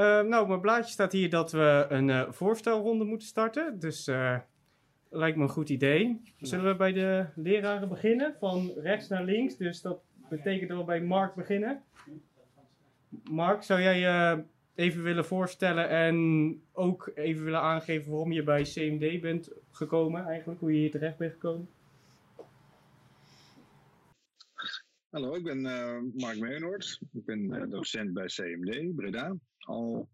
Uh, nou, mijn blaadje staat hier dat we een uh, voorstelronde moeten starten. Dus uh, lijkt me een goed idee. Zullen we bij de leraren beginnen? Van rechts naar links. Dus dat betekent dat we bij Mark beginnen. Mark, zou jij je even willen voorstellen en ook even willen aangeven waarom je bij CMD bent gekomen eigenlijk? Hoe je hier terecht bent gekomen? Hallo, ik ben Mark Meenhoort. Ik ben docent bij CMD Breda. Al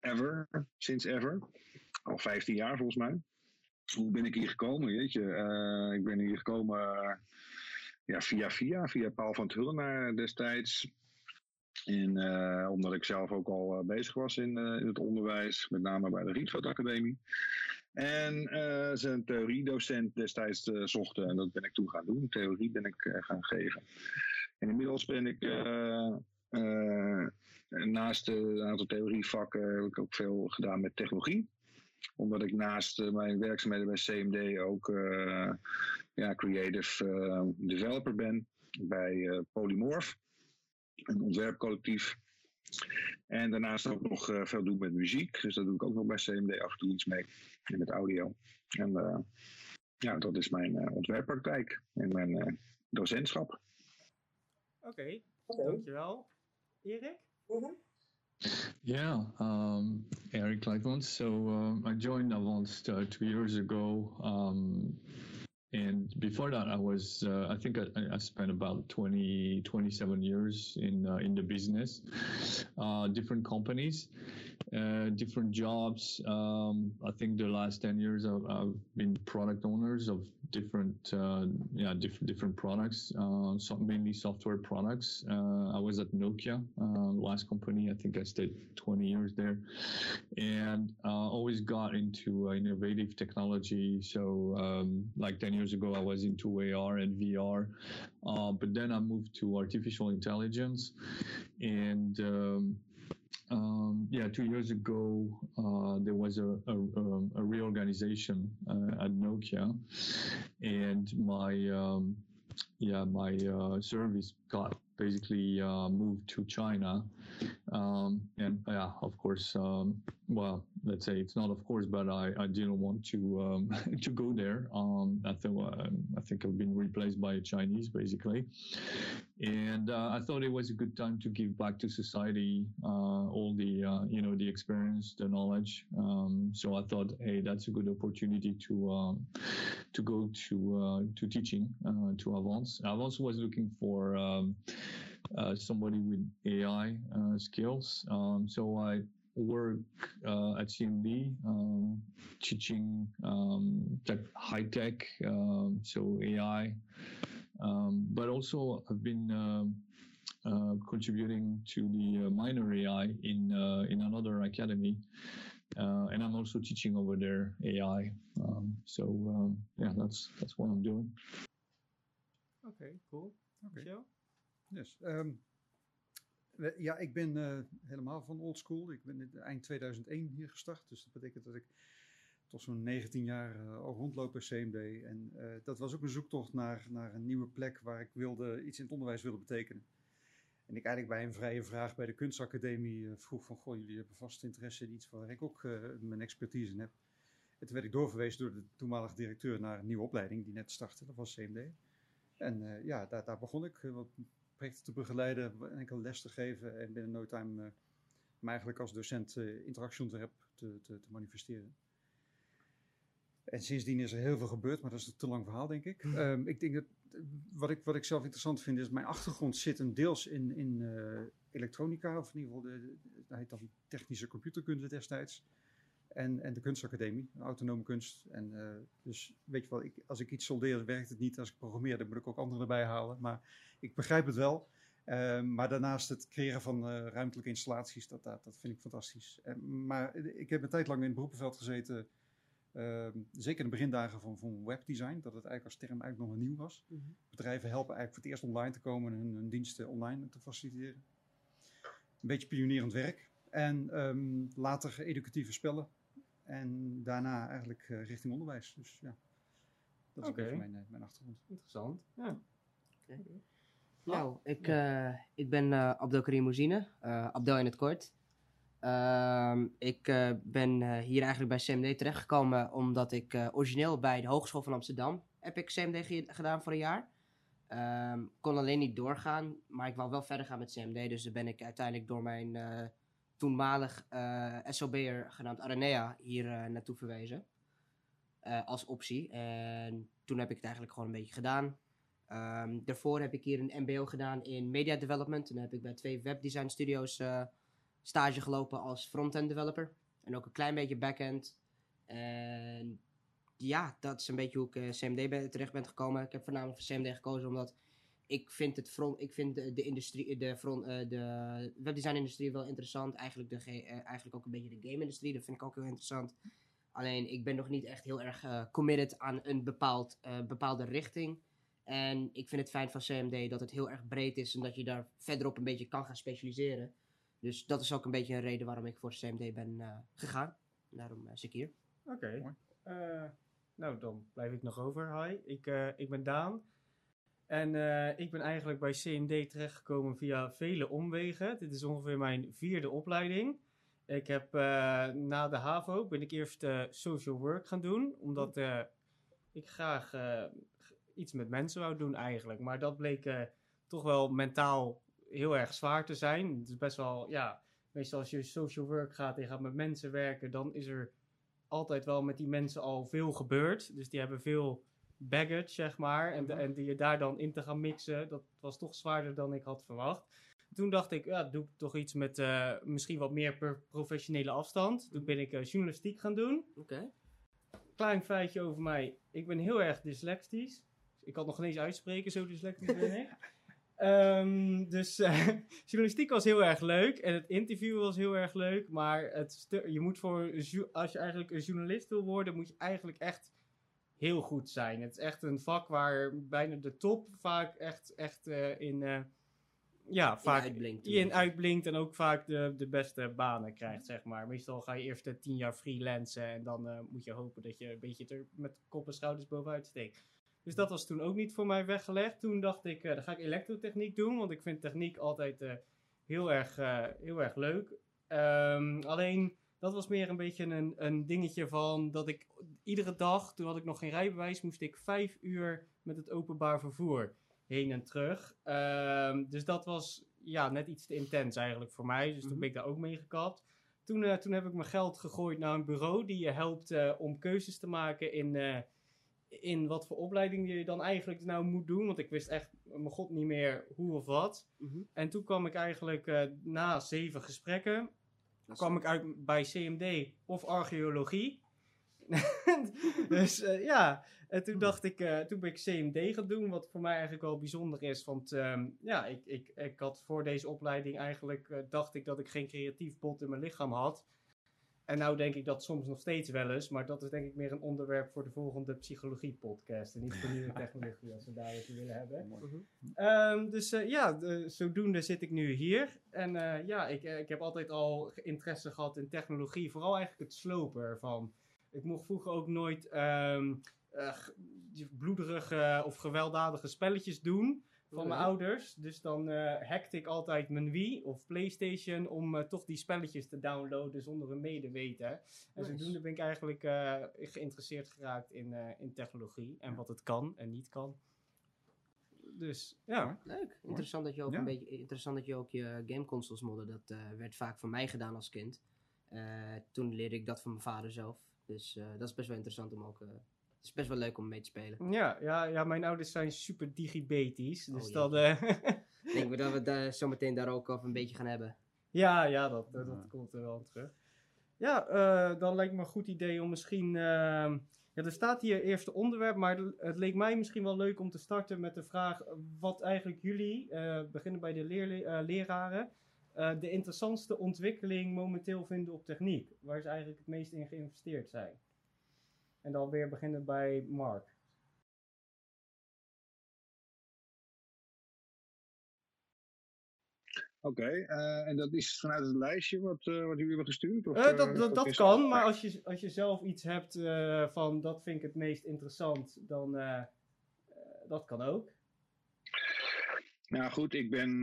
ever, sinds ever. Al 15 jaar volgens mij. Hoe ben ik hier gekomen? Weet je, uh, ik ben hier gekomen ja, via via, via Paul van Tullenaar destijds. En omdat ik zelf ook al bezig was in, in het onderwijs, met name bij de Rietveld Academie. En zijn theoriedocent destijds zochten. En dat ben ik toen gaan doen. Theorie ben ik gaan geven. En inmiddels ben ik naast een aantal theorievakken heb ik ook veel gedaan met technologie. Omdat ik naast mijn werkzaamheden bij CMD ook ja, creative developer ben bij Polymorph. Een ontwerpcollectief en daarnaast ook nog uh, veel doen met muziek. Dus dat doe ik ook nog bij CMD af en toe iets mee. En met audio. En uh, ja, dat is mijn uh, ontwerppraktijk en mijn docentschap. Oké, okay. dankjewel. Erik? Mm -hmm. Yeah, um, Eric Lightmont. So um, I joined Avance uh, two years ago. Um, and before that, I was, uh, I think I, I, spent about 20, 27 years in, uh, in the business, uh, different companies, uh, different jobs. Um, I think the last 10 years I've, I've been product owners of different, uh, yeah, different, different products, uh, so mainly software products. I was at Nokia, last company. I think I stayed 20 years there and always got into innovative technology. So, um, like 10 years ago, I was into AR and VR, uh, but then I moved to artificial intelligence, and um, um, yeah, two years ago uh, there was a, a, um, a reorganization uh, at Nokia, and my um, yeah my uh, service got basically uh, moved to China. Um, and yeah, of course, um, well, let's say it's not of course, but I, I didn't want to um, to go there. Um, I think uh, I think I've been replaced by a Chinese basically, and uh, I thought it was a good time to give back to society uh, all the uh, you know the experience, the knowledge. Um, so I thought, hey, that's a good opportunity to um, to go to uh, to teaching to Avance. Avance was looking for uh, somebody with AI uh, skills. Um, so I work uh, at CMB um, teaching um, tech, high tech, um, so AI, um, but also I've been um, uh, contributing to the uh, minor AI in uh, in another academy, and I'm also teaching over there AI. so yeah, that's that's what I'm doing. Okay, cool. Okay. Michel? Yes. Um, ja, ik ben uh, helemaal van old school. Ik ben eind 2001 hier gestart. Dus dat betekent dat ik tot zo'n 19 jaar uh, al rondloop bij CMD. En uh, dat was ook een zoektocht naar, naar een nieuwe plek waar ik wilde, iets in het onderwijs wilde betekenen. En ik eigenlijk bij een vrije vraag bij de kunstacademie vroeg van... Goh, jullie hebben vast interesse in iets waar ik ook mijn expertise in heb. En toen werd ik doorverwezen door de toenmalige directeur naar een nieuwe opleiding die net startte. Dat was CMD. En ja, daar, daar begon ik wat projecten te begeleiden, enkele les te geven en binnen no time uh, me eigenlijk als docent uh, interactie te, te, te, manifesteren. En sindsdien is er heel veel gebeurd, maar dat is een te lang verhaal, denk ik. Um, ik denk dat wat ik, wat ik zelf interessant vind, is mijn achtergrond zit een deels in, in uh, elektronica, of in ieder geval, de, dat heet dan technische computerkunde destijds. En, en de kunstacademie, autonome kunst. En uh, dus weet je wel, ik, als ik iets soldeer, werkt het niet. Als ik programmeer, dan moet ik ook anderen erbij halen. Maar ik begrijp het wel. Uh, maar daarnaast het creëren van uh, ruimtelijke installaties, dat, dat, dat vind ik fantastisch. En, maar ik heb een tijd lang in het beroepenveld gezeten. Zeker in de begindagen van, van webdesign, dat het eigenlijk als term eigenlijk nog nieuw was. Mm -hmm. Bedrijven helpen eigenlijk voor het eerst online te komen en hun, hun diensten online te faciliteren. Een beetje pionierend werk. En um, later educatieve spellen. En daarna eigenlijk uh, richting onderwijs. Dus ja, dat is okay. mijn, uh, mijn achtergrond. Interessant. Ja. Okay. Nou, ik, uh, ik ben Abdelkarim Mouzine, Abdel in het kort. Ehm, ik uh, ben uh, hier eigenlijk bij CMD terechtgekomen omdat ik uh, origineel bij de Hogeschool van Amsterdam heb ik CMD ge gedaan voor een jaar. Um, kon alleen niet doorgaan, maar ik wou wel verder gaan met CMD. Dus dan ben ik uiteindelijk door mijn toenmalig SOB'er genaamd Aranea hier naartoe verwezen. als optie. En toen heb ik het eigenlijk gewoon een beetje gedaan. Um, daarvoor heb ik hier een MBO gedaan in Media Development. Toen heb ik bij twee webdesign studios stage gelopen als front-end developer. En ook een klein beetje back-end. En ja, dat is een beetje hoe ik uh, CMD terecht ben gekomen. Ik heb voornamelijk voor CMD gekozen omdat ik vind, het front, ik vind de, de industrie, de, front, uh, de webdesign-industrie wel interessant. Eigenlijk, de, uh, eigenlijk ook een beetje de game-industrie, dat vind ik ook heel interessant. Alleen ik ben nog niet echt heel erg committed aan een bepaald, bepaalde richting. En ik vind het fijn van CMD dat het heel erg breed is en dat je daar verderop een beetje kan gaan specialiseren. Dus dat is ook een beetje een reden waarom ik voor CMD ben uh, gegaan. Daarom uh, zit ik hier. Oké. Okay. Uh, nou, dan blijf ik nog over. Hi, ik, ik ben Daan. En ik ben eigenlijk bij CMD terechtgekomen via vele omwegen. Dit is ongeveer mijn vierde opleiding. Ik heb na de HAVO ben ik eerst social work gaan doen. Omdat ik graag iets met mensen wou doen eigenlijk. Maar dat bleek toch wel mentaal heel erg zwaar te zijn. Het is best wel, ja, meestal als je social work gaat en je gaat met mensen werken, dan is er altijd wel met die mensen al veel gebeurd. Dus die hebben veel baggage, zeg maar. En, en die je daar dan in te gaan mixen, dat was toch zwaarder dan ik had verwacht. Toen dacht ik, ja, doe ik toch iets met uh, misschien wat meer professionele afstand. Toen ben ik uh, journalistiek gaan doen. Oké. Okay. Klein feitje over mij. Ik ben heel erg dyslectisch. Ik kan het nog ineens uitspreken, zo dyslectisch ben ik. Um, dus uh, journalistiek was heel erg leuk en het interview was heel erg leuk. Maar het je moet voor, als je eigenlijk een journalist wil worden, moet je eigenlijk echt heel goed zijn. Het is echt een vak waar bijna de top vaak echt, echt uh, in, uh, ja, vaak in uitblinkt, in uitblinkt en ook vaak de, de beste banen krijgt, zeg maar. Meestal ga je eerst tien jaar freelancen en dan moet je hopen dat je een beetje er met kop en schouders bovenuit steekt. Dus dat was toen ook niet voor mij weggelegd. Toen dacht ik, dan ga ik elektrotechniek doen, want ik vind techniek altijd heel, erg, heel erg leuk. Um, alleen, dat was meer een beetje een, een dingetje van dat ik iedere dag, toen had ik nog geen rijbewijs, moest ik vijf uur met het openbaar vervoer heen en terug. Um, dus dat was ja, net iets te intens eigenlijk voor mij. Dus mm -hmm. toen ben ik daar ook mee gekapt. Toen, toen heb ik mijn geld gegooid naar een bureau die je helpt om keuzes te maken in in wat voor opleiding je dan eigenlijk nou moet doen. Want ik wist echt, mijn god, niet meer hoe of wat. Mm -hmm. En toen kwam ik eigenlijk na zeven gesprekken, kwam ik uit bij CMD of archeologie. dus uh, ja, en toen dacht ik, uh, toen ben ik CMD gaan doen, wat voor mij eigenlijk wel bijzonder is. Want um, ja, ik, ik, ik had voor deze opleiding eigenlijk, dacht ik dat ik geen creatief bot in mijn lichaam had. En nou denk ik dat soms nog steeds wel eens, maar dat is denk ik meer een onderwerp voor de volgende psychologie-podcast. En niet voor nieuwe technologie, als we daar even willen hebben. Um, dus uh, ja, de, zodoende zit ik nu hier. En uh, ja, ik, ik heb altijd al interesse gehad in technologie, vooral eigenlijk het slopen ervan. Ik mocht vroeger ook nooit um, uh, bloederige of gewelddadige spelletjes doen van mijn ouders. Dus dan uh, hackte ik altijd mijn Wii of Playstation om uh, toch die spelletjes te downloaden zonder een medeweten. En nice. zodoende ben ik eigenlijk uh, geïnteresseerd geraakt in, in technologie en wat het kan en niet kan. Dus ja. Leuk. Interessant dat je ook ja. een beetje interessant dat je ook je gameconsoles modde. Dat werd vaak voor mij gedaan als kind. toen leerde ik dat van mijn vader zelf. Dus dat is best wel interessant om ook het is best wel leuk om mee te spelen. Ja, ja, ja mijn ouders zijn super digibetisch. Dus Oh, dat... eh, Ik denk dat we daar zo meteen daar ook over een beetje gaan hebben. ja, ja, dat, dat, dat komt er wel terug. Ja, eh, dan lijkt me een goed idee om misschien... ehm, ja, er staat hier eerste onderwerp, maar het leek mij misschien wel leuk om te starten met de vraag... wat eigenlijk jullie, eh, beginnen bij de leerle- eh, leraren... eh, de interessantste ontwikkeling momenteel vinden op techniek. Waar ze eigenlijk het meest in geïnvesteerd zijn. En dan weer beginnen bij Mark. Oké, eh, en dat is vanuit het lijstje wat, eh, wat jullie hebben gestuurd? Of, dat dat, dat kan, maar als je, als je zelf iets hebt van dat vind ik het meest interessant, dan dat kan ook. Nou goed, ik ben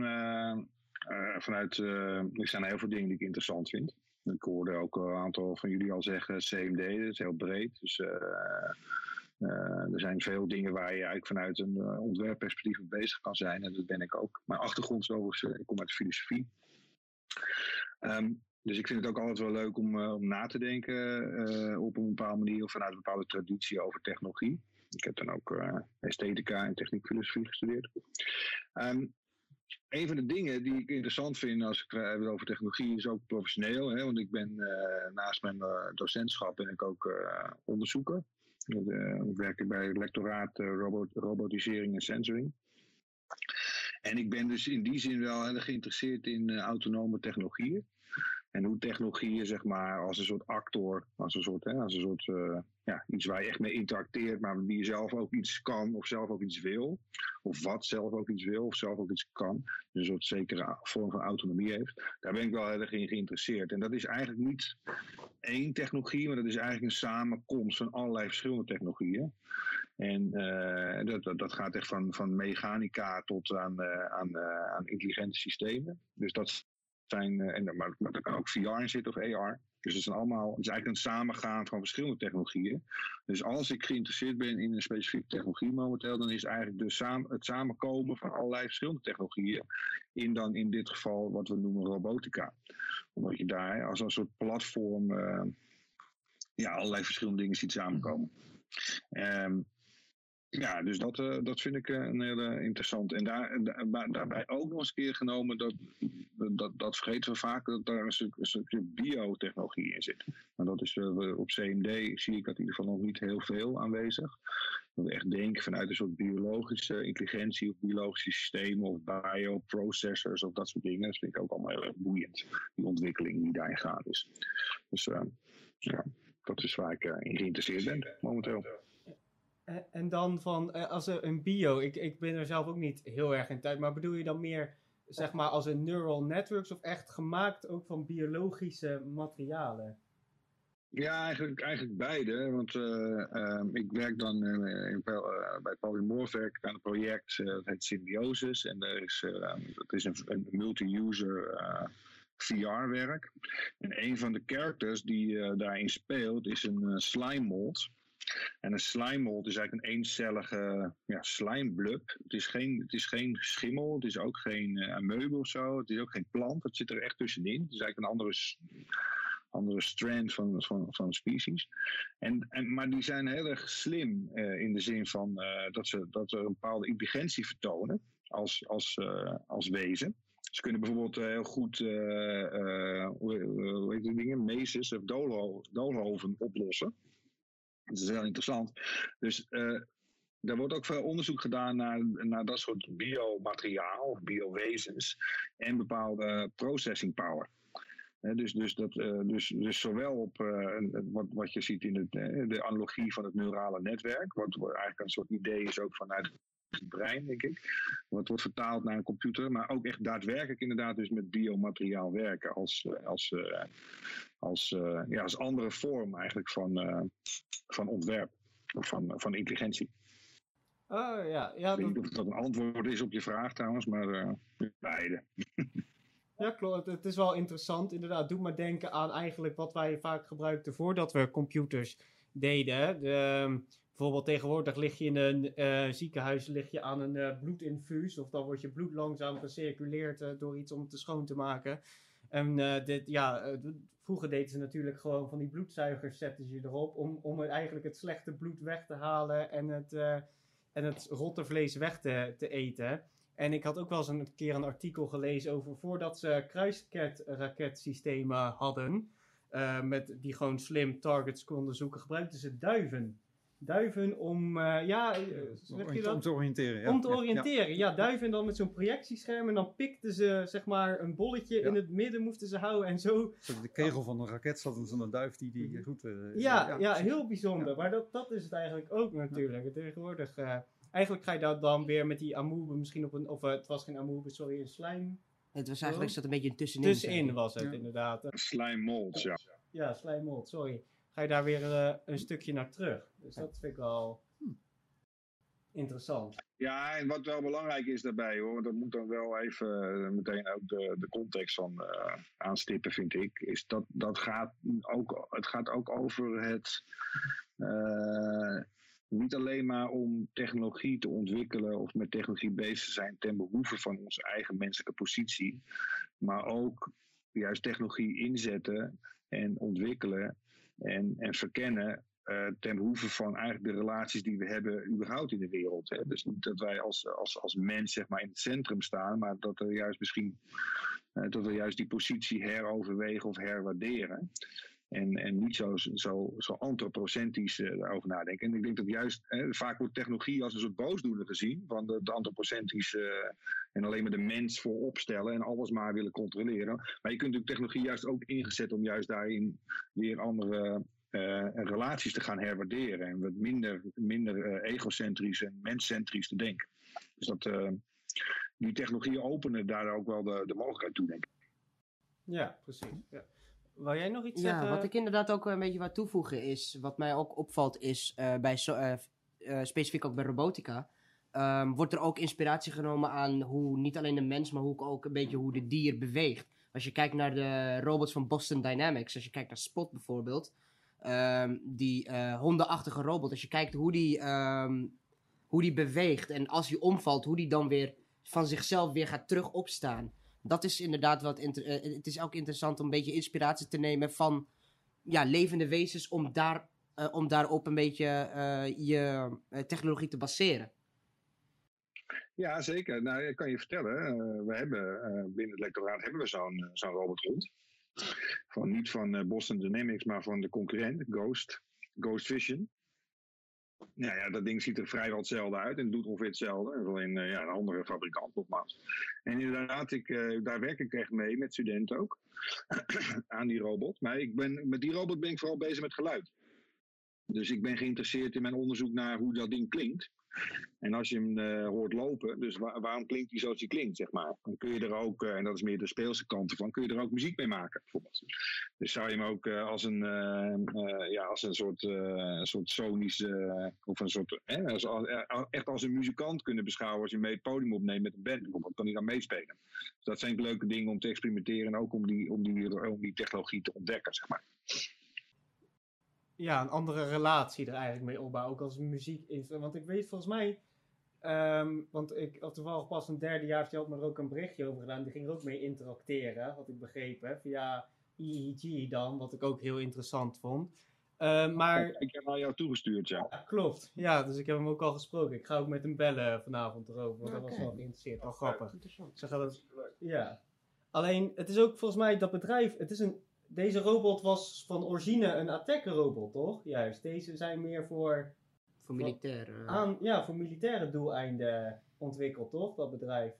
eh, eh, vanuit. eh, er zijn heel veel dingen die ik interessant vind. Ik hoorde ook een aantal van jullie al zeggen CMD, dat is heel breed. Dus er zijn veel dingen waar je eigenlijk vanuit een ontwerpperspectief mee bezig kan zijn. En dat ben ik ook. Mijn achtergrond is overigens, ik kom uit de filosofie. Ehm, dus ik vind het ook altijd wel leuk om, om na te denken op een bepaalde manier of vanuit een bepaalde traditie over technologie. Ik heb dan ook esthetica en techniekfilosofie gestudeerd. Um, een van de dingen die ik interessant vind als ik het heb over technologie is ook professioneel. Hè, want ik ben uh, naast mijn uh, docentschap ben ik ook onderzoeker. ik werk bij het lectoraat robot, robotisering en sensoring. En ik ben dus in die zin wel heel geïnteresseerd in autonome technologieën. En hoe technologieën, zeg maar, als een soort actor, als een soort, hè, als een soort uh, ja, iets waar je echt mee interacteert, maar die zelf ook iets kan of zelf ook iets wil. Of wat zelf ook iets wil of zelf ook iets kan. Dus een soort zekere vorm van autonomie heeft. Daar ben ik wel heel erg in geïnteresseerd. En dat is eigenlijk niet één technologie, maar dat is eigenlijk een samenkomst van allerlei verschillende technologieën. En uh, dat, dat, gaat echt van, van mechanica tot aan, uh, aan, aan intelligente systemen. Dus dat zijn, uh, en, maar, maar er kan ook VR in zitten of AR. Dus het, zijn allemaal, het is eigenlijk een samengaan van verschillende technologieën. Dus als ik geïnteresseerd ben in een specifieke technologie momenteel, dan is eigenlijk de samen, het samenkomen van allerlei verschillende technologieën. In dan in dit geval wat we noemen robotica. Omdat je daar als een soort platform uh, ja, allerlei verschillende dingen ziet samenkomen. Um, ja, dus dat, uh, dat vind ik uh, een hele interessant. En daar, daar, daarbij ook nog eens een keer genomen, dat, dat, dat vergeten we vaak, dat daar een, stuk, een stukje biotechnologie in zit. Maar dat is uh, op CMD zie ik dat in ieder geval nog niet heel veel aanwezig. Dat we echt denken vanuit een soort biologische intelligentie of biologische systemen of bioprocessors of dat soort dingen. Dat vind ik ook allemaal heel erg boeiend, die ontwikkeling die daarin gaat is. Dus ja, dat is waar ik in geïnteresseerd ben momenteel. En dan van, als een bio, ik, ik ben er zelf ook niet heel erg in tijd, maar bedoel je dan meer, zeg maar, als een neural networks of echt gemaakt ook van biologische materialen? Ja, eigenlijk, eigenlijk beide. Want uh, uh, ik werk dan in, bij Polymorph werk aan een project dat heet Symbiosis. En is, dat is een, een multi-user VR-werk. En een van de characters die daarin speelt is een slime mold. En een slime mold is eigenlijk een eencellige ja, slijmblub. Het is, geen, het is geen schimmel, het is ook geen uh, amoebe of zo, het is ook geen plant, het zit er echt tussenin. Het is eigenlijk een andere, andere strand van, van, van species. En, en, maar die zijn heel erg slim uh, in de zin van uh, dat, ze, dat ze een bepaalde intelligentie vertonen als, als, als wezen. Ze kunnen bijvoorbeeld heel goed, heet die dingen, meses of doolhoven oplossen. Dat is heel interessant. Dus uh, er wordt ook veel onderzoek gedaan naar, naar dat soort biomateriaal, biowezens en bepaalde processing power. dus, dus, dat, uh, dus, dus zowel op uh, wat, wat je ziet in het, de analogie van het neurale netwerk, wat eigenlijk een soort idee is ook vanuit brein, denk ik. Wat wordt vertaald naar een computer, maar ook echt daadwerkelijk inderdaad dus met biomateriaal werken als, als, als, ja, als andere vorm eigenlijk van, van ontwerp of van, van intelligentie. Oh ja, ja. Ik weet niet of dat een antwoord is op je vraag trouwens, maar uh, beide. ja, klopt. Het is wel interessant. Inderdaad, doe maar denken aan eigenlijk wat wij vaak gebruikten voordat we computers deden. De, ehm, bijvoorbeeld tegenwoordig lig je in een uh, ziekenhuis lig je aan een uh, bloedinfuus. Of dan wordt je bloed langzaam gecirculeerd door iets om te schoon te maken. En dit, ja, Vroeger deden ze natuurlijk gewoon van die bloedzuigers zetten ze erop om, om eigenlijk het slechte bloed weg te halen en het, en het rotte vlees weg te, te eten. En ik had ook wel eens een keer een artikel gelezen over voordat ze kruisraketsystemen hadden, met, die gewoon slim targets konden zoeken, gebruikten ze duiven duiven om, uh, ja, uh, je dat? om te oriënteren. Ja. Om te oriënteren, ja. ja duiven dan met zo'n projectiescherm en dan pikten ze zeg maar een bolletje in het midden moesten ze houden en zo. zo de kegel van een raket zat in zo'n duif die die goed... Uh, ja, ja, ja, heel bijzonder. Maar dat, dat is het eigenlijk ook natuurlijk. Tegenwoordig, eigenlijk ga je dat dan weer met die amoebe misschien op een, of het was geen amoebe, sorry, een slijm. Het was eigenlijk zat een beetje tussenin. Tussenin was het inderdaad. Slime mold, ja. Ja, slime mold, sorry ga je daar weer uh, een stukje naar terug. Dus dat vind ik wel hm. interessant. Ja, en wat wel belangrijk is daarbij hoor, dat moet dan wel even eh, meteen ook de, de context van uh, aanstippen, vind ik. Is dat dat gaat ook, het gaat ook over het. Uh, niet alleen maar om technologie te ontwikkelen of met technologie bezig te zijn ten behoeve van onze eigen menselijke positie, maar ook juist technologie inzetten en ontwikkelen en, en verkennen uh, ten behoeve van eigenlijk de relaties die we hebben überhaupt in de wereld. Hè. Dus niet dat wij als, als, als mens zeg maar in het centrum staan, maar dat we juist misschien uh, dat we juist die positie heroverwegen of herwaarderen. En, en niet zo, zo, zo antropocentrisch daarover nadenken. En ik denk dat juist, vaak wordt technologie als een soort boosdoener gezien. Van de, de en alleen maar de mens voorop stellen en alles maar willen controleren. Maar je kunt natuurlijk technologie juist ook ingezet om juist daarin weer andere uh, relaties te gaan herwaarderen. En wat minder, minder uh, egocentrisch en menscentrisch te denken. Dus dat uh, die technologieën openen daar ook wel de, de mogelijkheid toe, denk ik. Ja, precies. Ja. Wou jij nog iets ja, zeggen? wat ik inderdaad ook een beetje wat toevoegen is, wat mij ook opvalt is, bij so specifiek ook bij robotica, um, wordt er ook inspiratie genomen aan hoe niet alleen de mens, maar hoe ook een beetje hoe de dier beweegt. Als je kijkt naar de robots van Boston Dynamics, als je kijkt naar Spot bijvoorbeeld, um, die uh, hondenachtige robot, als je kijkt hoe die, um, hoe die beweegt en als hij omvalt, hoe die dan weer van zichzelf weer gaat terug opstaan. Dat is inderdaad wat. Uh, het is ook interessant om een beetje inspiratie te nemen van ja, levende wezens om, daar, uh, om daarop een beetje je technologie te baseren. Ja, zeker. Nou, ik kan je vertellen, we hebben binnen het lectoraat hebben we zo'n zo'n robothond. Van, niet van Boston Dynamics, maar van de concurrent, Ghost, Ghost Vision. Nou ja, dat ding ziet er vrijwel hetzelfde uit en doet ongeveer hetzelfde. Alleen ja, een andere fabrikant nogmaals. En inderdaad, ik, daar werk ik echt mee met studenten ook. aan die robot. Maar ik ben, met die robot ben ik vooral bezig met geluid. Dus ik ben geïnteresseerd in mijn onderzoek naar hoe dat ding klinkt. En als je hem uh, hoort lopen, dus waar, waarom klinkt hij zoals hij klinkt, zeg maar. Dan kun je er ook, uh, en dat is meer de speelse kant van, kun je er ook muziek mee maken, bijvoorbeeld. Dus zou je hem ook uh, als, een, ja, als een soort, soort sonisch, of een soort, als, echt als een muzikant kunnen beschouwen als je mee het podium opneemt met een band, bijvoorbeeld. Kan hij dan meespelen. Dus dat zijn leuke dingen om te experimenteren en ook om die, om die, om die technologie te ontdekken, zeg maar ja, een andere relatie er eigenlijk mee opbouwen. Ook als muziek. Want ik weet volgens mij. Um, want ik had toevallig pas een derde jaar had me er ook een berichtje over gedaan. Die ging er ook mee interacteren, had ik begrepen. Via EEG dan, wat ik ook heel interessant vond. Uh, maar... Ik heb al jou toegestuurd, ja. ja. Klopt, ja, dus ik heb hem ook al gesproken. Ik ga ook met hem bellen vanavond erover, want okay. dat was wel geïnteresseerd. Wel grappig. Zeg dat, ja. Alleen, het is ook volgens mij dat bedrijf, het is een deze robot was van origine een attack-robot, toch? Juist. Deze zijn meer voor. Voor militaire. Aan, ja, voor militaire doeleinden ontwikkeld, toch? Dat bedrijf.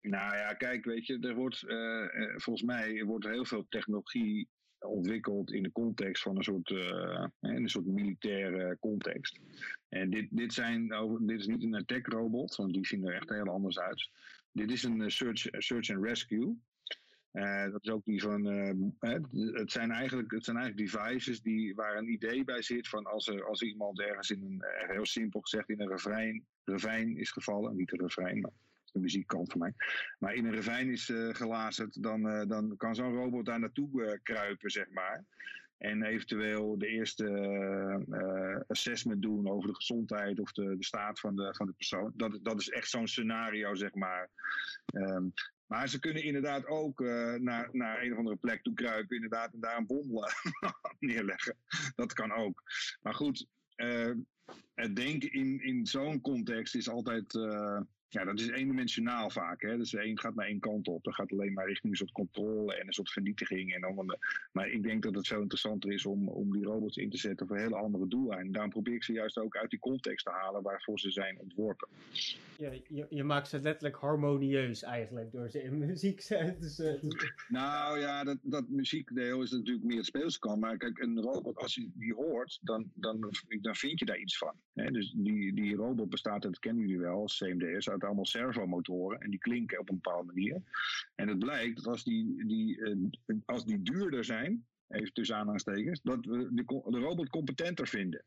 Nou ja, kijk, weet je, er wordt uh, volgens mij wordt heel veel technologie ontwikkeld in de context van een soort, uh, in een soort militaire context. En dit, dit, zijn, dit is niet een attack-robot, want die zien er echt heel anders uit. Dit is een search, search and rescue. Uh, dat is ook die van. Uh, het, zijn eigenlijk, het zijn eigenlijk devices die, waar een idee bij zit van als er als iemand ergens in een, heel simpel gezegd, in een refrein, refijn is gevallen. Niet een refrein, maar de muziekkant van mij. Maar in een refijn is uh, gelazerd, dan, dan kan zo'n robot daar naartoe kruipen, zeg maar. En eventueel de eerste assessment doen over de gezondheid of de, de staat van de, van de persoon. Dat, dat is echt zo'n scenario, zeg maar. Um, maar ze kunnen inderdaad ook uh, naar, naar een of andere plek toe kruipen, inderdaad, en daar een bom neerleggen. Dat kan ook. Maar goed, uh, het denken in, in zo'n context is altijd. Uh, ja, dat is eendimensionaal vaak. Hè? Dus één gaat maar één kant op. Dat gaat alleen maar richting een soort controle en een soort vernietiging. En dan, maar ik denk dat het veel interessanter is om, om die robots in te zetten voor hele andere doeleinden. Daarom probeer ik ze juist ook uit die context te halen waarvoor ze zijn ontworpen. Ja, je, je maakt ze letterlijk harmonieus eigenlijk door ze in muziek te zetten. Nou ja, dat, dat muziekdeel is natuurlijk meer het speelskant. Maar kijk, een robot, als je die hoort, dan, dan, dan vind je daar iets van. Hè? Dus die, die robot bestaat, dat kennen jullie wel, als CMD'ers, uit allemaal servomotoren. En die klinken op een bepaalde manier. En het blijkt dat als die, die, uh, als die duurder zijn, even tussen aanhalingstekens, dat we de, robot competenter vinden.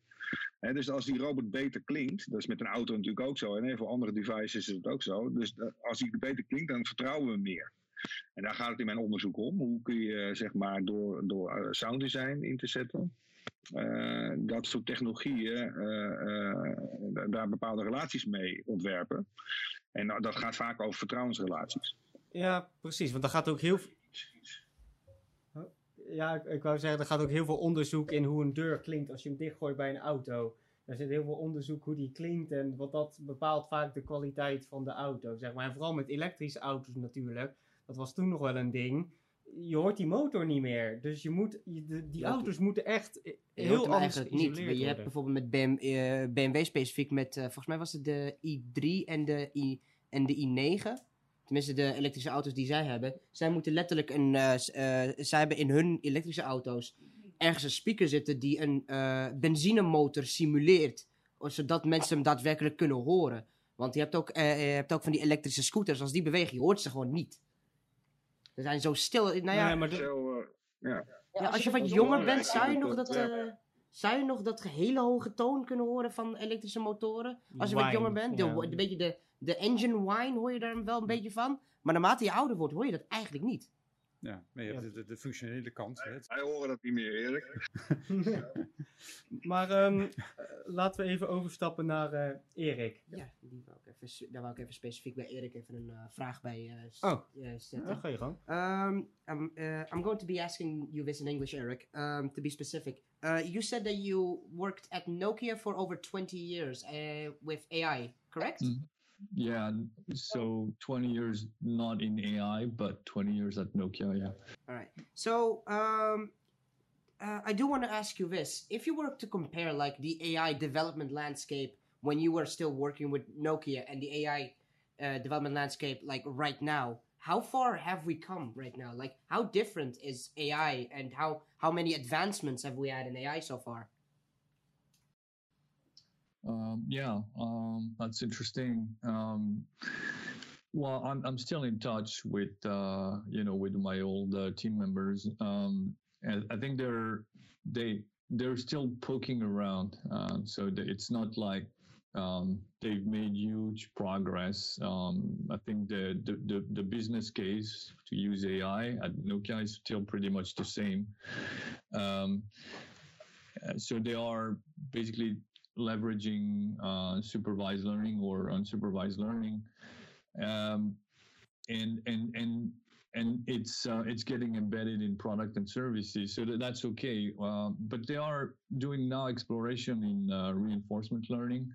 Hè, dus als die robot beter klinkt, dat is met een auto natuurlijk ook zo, en veel andere devices is het ook zo. Dus eh, als die beter klinkt, dan vertrouwen we meer. En daar gaat het in mijn onderzoek om. Hoe kun je, eh, zeg maar, door, door eh, sound design in te zetten, eh, dat soort technologieën, eh, eh, da- daar bepaalde relaties mee ontwerpen. En dat gaat vaak over vertrouwensrelaties. Ja, precies. Want er gaat ook heel veel. Ja, ik, ik wou zeggen, er gaat ook heel veel onderzoek in hoe een deur klinkt als je hem dichtgooit bij een auto. Er zit heel veel onderzoek hoe die klinkt en wat dat bepaalt vaak de kwaliteit van de auto. Zeg maar. En vooral met elektrische auto's natuurlijk. Dat was toen nog wel een ding. Je hoort die motor niet meer. Dus je moet, je- de- die auto's moeten echt Je heel anders eigenlijk niet. Je hebt bijvoorbeeld met BM, eh, BMW specifiek met, eh, volgens mij was het de i3 en de, I, en de i9. Tenminste, de elektrische auto's die zij hebben. Zij moeten letterlijk een, eh, zij hebben in hun elektrische auto's ergens een speaker zitten die een benzinemotor simuleert. Zodat mensen hem daadwerkelijk kunnen horen. Want je hebt ook, je hebt ook van die elektrische scooters, als die bewegen, je hoort ze gewoon niet. Ze zijn zo stil. Nou ja, Nee, maar de- Zo, eh, ja, als je wat jonger bent, zou je nog dat, eh, eh, zou je nog dat hele hoge toon kunnen horen van elektrische motoren? Als je wat jonger bent, de, ja. een beetje de, de engine whine hoor je daar wel een beetje van. Maar naarmate je ouder wordt, hoor je dat eigenlijk niet. Ja, maar je hebt de, de, de functionele kant. Het- wij horen dat niet meer, Erik. maar ehm, eh, laten we even overstappen naar eh, Erik. Ja, die wou ik even, daar wou ik even specifiek bij Erik even een eh, vraag bij eh, s- Oh. zetten. Ja, ga je gang. Um, I'm, uh, I'm going to be asking you this in English, Eric. Um, to be specific, uh, you said that you worked at Nokia for over 20 years uh, with AI, correct? Mm. Yeah, so 20 years not in AI, but 20 years at Nokia, yeah. All right. So, um, uh, I do want to ask you this: If you were to compare, like, the AI development landscape when you were still working with Nokia and the AI uh, development landscape, like right now, how far have we come right now? Like, how different is AI, and how how many advancements have we had in AI so far? Um, yeah, um, that's interesting. Um, well, I'm I'm still in touch with uh, you know with my old uh, team members, um, and I think they're they they're still poking around. Um, so it's not like um, they've made huge progress. I think the, the the the business case to use AI at Nokia is still pretty much the same. Uh, so they are basically leveraging uh, supervised learning or unsupervised learning, um, and and and and it's uh, it's getting embedded in product and services, so that, that's okay. Uh, but they are doing now exploration in uh, reinforcement learning,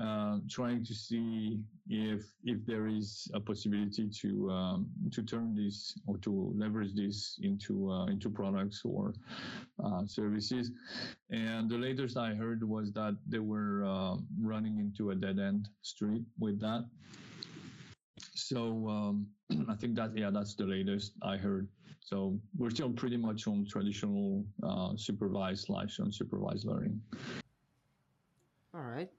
uh, trying to see if if there is a possibility to um, to turn this or to leverage this into uh, into products or uh, services. And the latest I heard was that they were uh, running into a dead end street with that. So um, I think that yeah, that's the latest I heard. So we're still pretty much on traditional uh, supervised slash unsupervised learning. All right.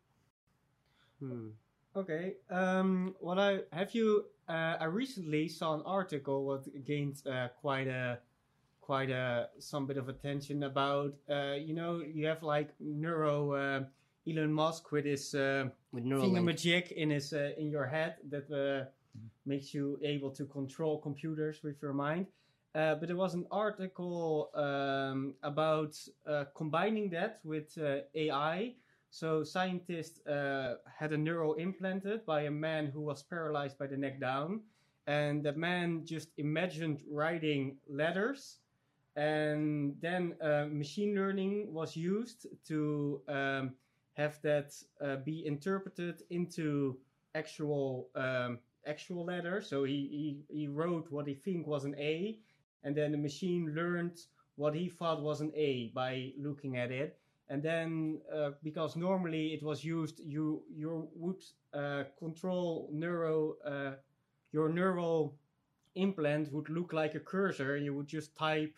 Hmm. Okay. Um, what I have you? Uh, I recently saw an article what gained uh, quite a quite a some bit of attention about. Uh, you know, you have like neuro uh, Elon Musk with his uh, With thingamajig in his uh, in your head that uh, makes you able to control computers with your mind. Uh, but there was an article um, about uh, combining that with uh, AI. So scientists uh, had a neural implanted by a man who was paralyzed by the neck down, and the man just imagined writing letters, and then uh, machine learning was used to um, have that uh, be interpreted into actual um, actual letters. So he, he he wrote what he think was an A, and then the machine learned what he thought was an A by looking at it. And then uh, because normally it was used, you you would uh, control neuro uh, your neural implant would look like a cursor. You would just type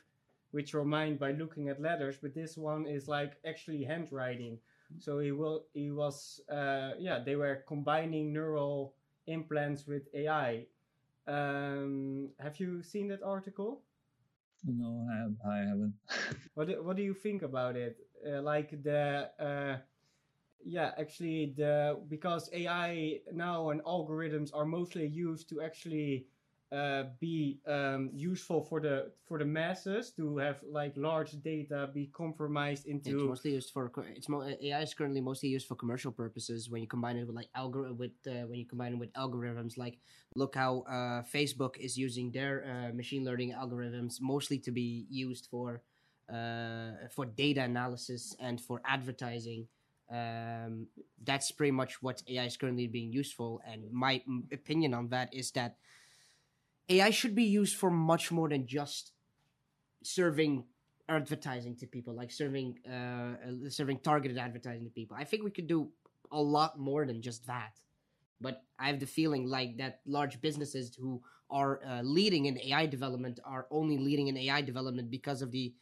with your mind by looking at letters, but this one is like actually handwriting. So he will he was uh, yeah they were combining neural implants with AI. Um, have you seen that article? No, I, have, I haven't. What do, what do you think about it? Uh, like the uh, yeah, actually the because AI now and algorithms are mostly used to actually uh, be um, useful for the for the masses to have like large data be compromised into It's mostly used for it's mo- AI is currently mostly used for commercial purposes when you combine it with like algor with uh, when you combine it with algorithms like look how uh, Facebook is using their uh, machine learning algorithms mostly to be used for uh, for data analysis and for advertising. Um, that's pretty much what AI is currently being useful. And my opinion on that is that AI should be used for much more than just serving advertising to people, like serving uh, uh, serving targeted advertising to people. I think we could do a lot more than just that. But I have the feeling like that large businesses who are uh, leading in AI development are only leading in AI development because of the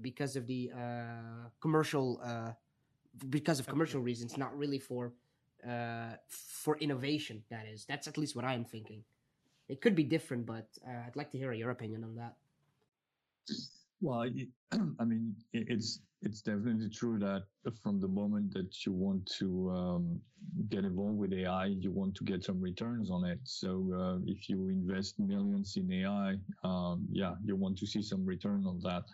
because of the uh, commercial uh, because of commercial reasons, not really for uh, for innovation. That is, that's at least what I'm thinking. It could be different, but uh, I'd like to hear your opinion on that. Well, I mean, it's it's definitely true that from the moment that you want to um, get involved with AI, you want to get some returns on it. So uh, if you invest millions in AI, um, yeah, you want to see some return on that.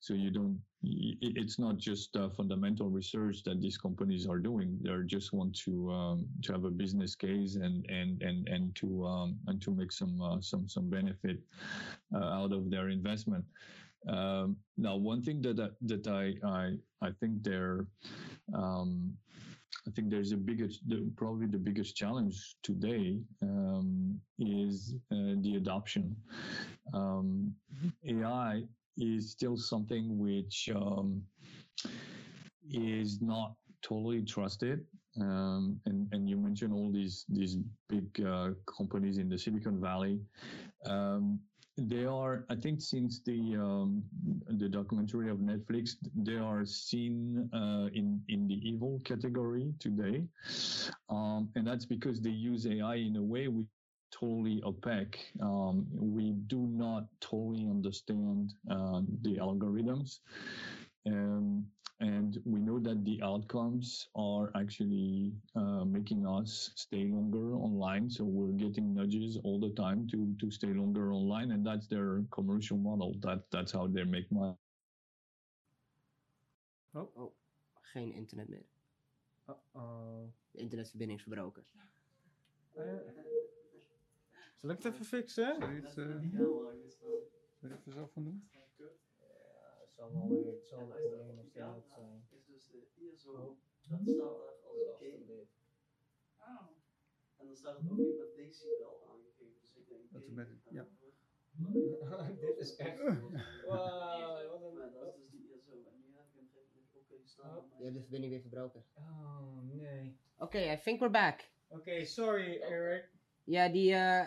So you don't. It's not just uh, fundamental research that these companies are doing. They just want to um, to have a business case and and and and to um, and to make some uh, some some benefit uh, out of their investment. Um, now, one thing that I- that I I, I think there, um, I think there's a biggest, the, probably the biggest challenge today um, is uh, the adoption. Um, AI is still something which um, is not totally trusted. Um, and and you mentioned all these these big uh, companies in the Silicon Valley. Um, they are, I think, since the um, the documentary of Netflix, they are seen uh, in in the evil category today, um, and that's because they use AI in a way which totally opaque. Um, we do not totally understand uh, the algorithms. Um, and we know that the outcomes are actually uh, making us stay longer online. So we're getting nudges all the time to to stay longer online, and that's their commercial model. That that's how they make money. Oh, oh, geen internet meer. Uh-oh. De internetverbinding is verbroken. Eh, Zal ik het even fixen? Zou je het, eh, zou je het er zelf van doen? Zal wel weer, het zal wel weer nog steeds zijn. is dus de ISO. Dat staat daar als oké. Oh. En dan staat het ook niet met decibel aangegeven. Dus ik denk. Dat oké, met- ja. Dit is echt. Wow, wat een. Maar dat is dus die ISO. En nu heb ik hem redelijk oké staan. Oh. hebt de verbinding weer verbroken. Oh nee. Okay, I think we're back. Oké, sorry Eric. Ja, die, uh,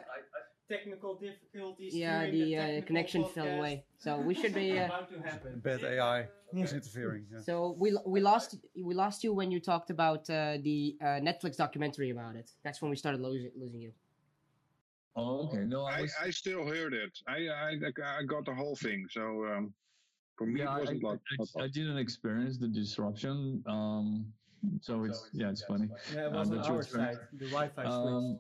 Technical difficulties. ja, during the uh, technical connection fell away. So we should be. Uh, About to happen. Bad AI is interfering. ja. so we we lost we lost you when you talked about uh, the uh, Netflix documentary about it. That's when we started losing losing you. Oh, okay. No, I I, was. I still heard it. I, I I got the whole thing. So um, for me, yeah, it I, wasn't like. I, I didn't experience the disruption. Um, so it's yeah, it's funny. Yeah, it Uh, was on but our side. The Wi-Fi switch. Um,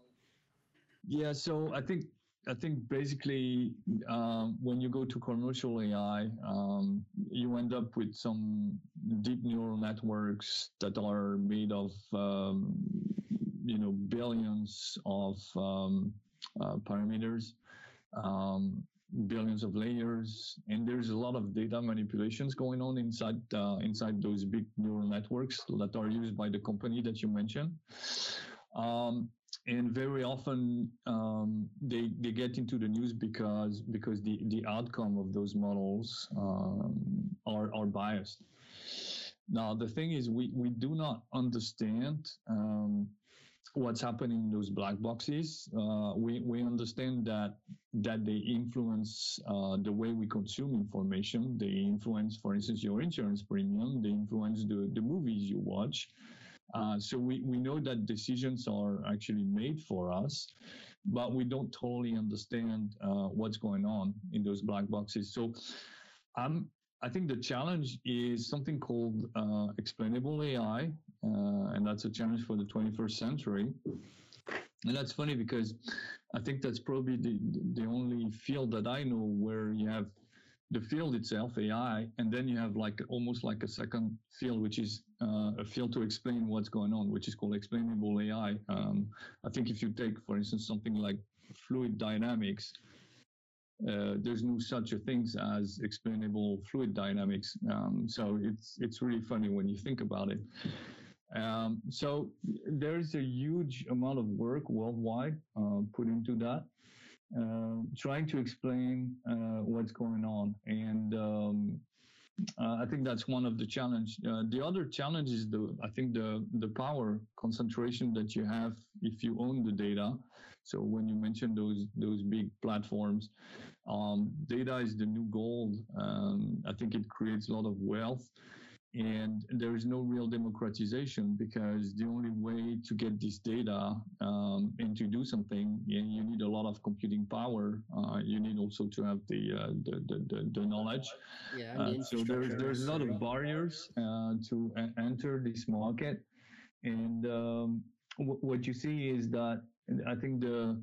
yeah, so I think I think basically um, when you go to commercial AI, um, you end up with some deep neural networks that are made of um, you know billions of um, uh, parameters. Um, billions of layers and there's a lot of data manipulations going on inside uh, inside those big neural networks that are used by the company that you mentioned um, and very often um, they they get into the news because because the the outcome of those models um, are are biased. Now the thing is, we we do not understand. Um, what's happening in those black boxes uh, we we understand that that they influence uh, the way we consume information they influence for instance your insurance premium they influence the the movies you watch uh, so we, we know that decisions are actually made for us, but we don't totally understand uh, what's going on in those black boxes. So I'm I think the challenge is something called uh, explainable AI, uh, and that's a challenge for the 21st century. And that's funny because I think that's probably the, the only field that I know where you have the field itself, AI, and then you have like almost like a second field, which is uh, a field to explain what's going on, which is called explainable AI. Um, I think if you take, for instance, something like fluid dynamics, uh, there's no such a things as explainable fluid dynamics. Um, so it's it's really funny when you think about it. Um, so there is a huge amount of work worldwide uh, put into that, trying to explain uh, what's going on, and um, uh, I think that's one of the challenge. Uh, the other challenge is the I think the the power concentration that you have if you own the data. So when you mention those those big platforms, um, data is the new gold. Um, I think it creates a lot of wealth and there is no real democratization because the only way to get this data um, and to do something you, you, need a lot of computing power uh, you need also to have the uh, the, the, the, knowledge. Yeah, uh, so there's there's a lot of barriers uh, to enter this market. And um, what you see is that I think the,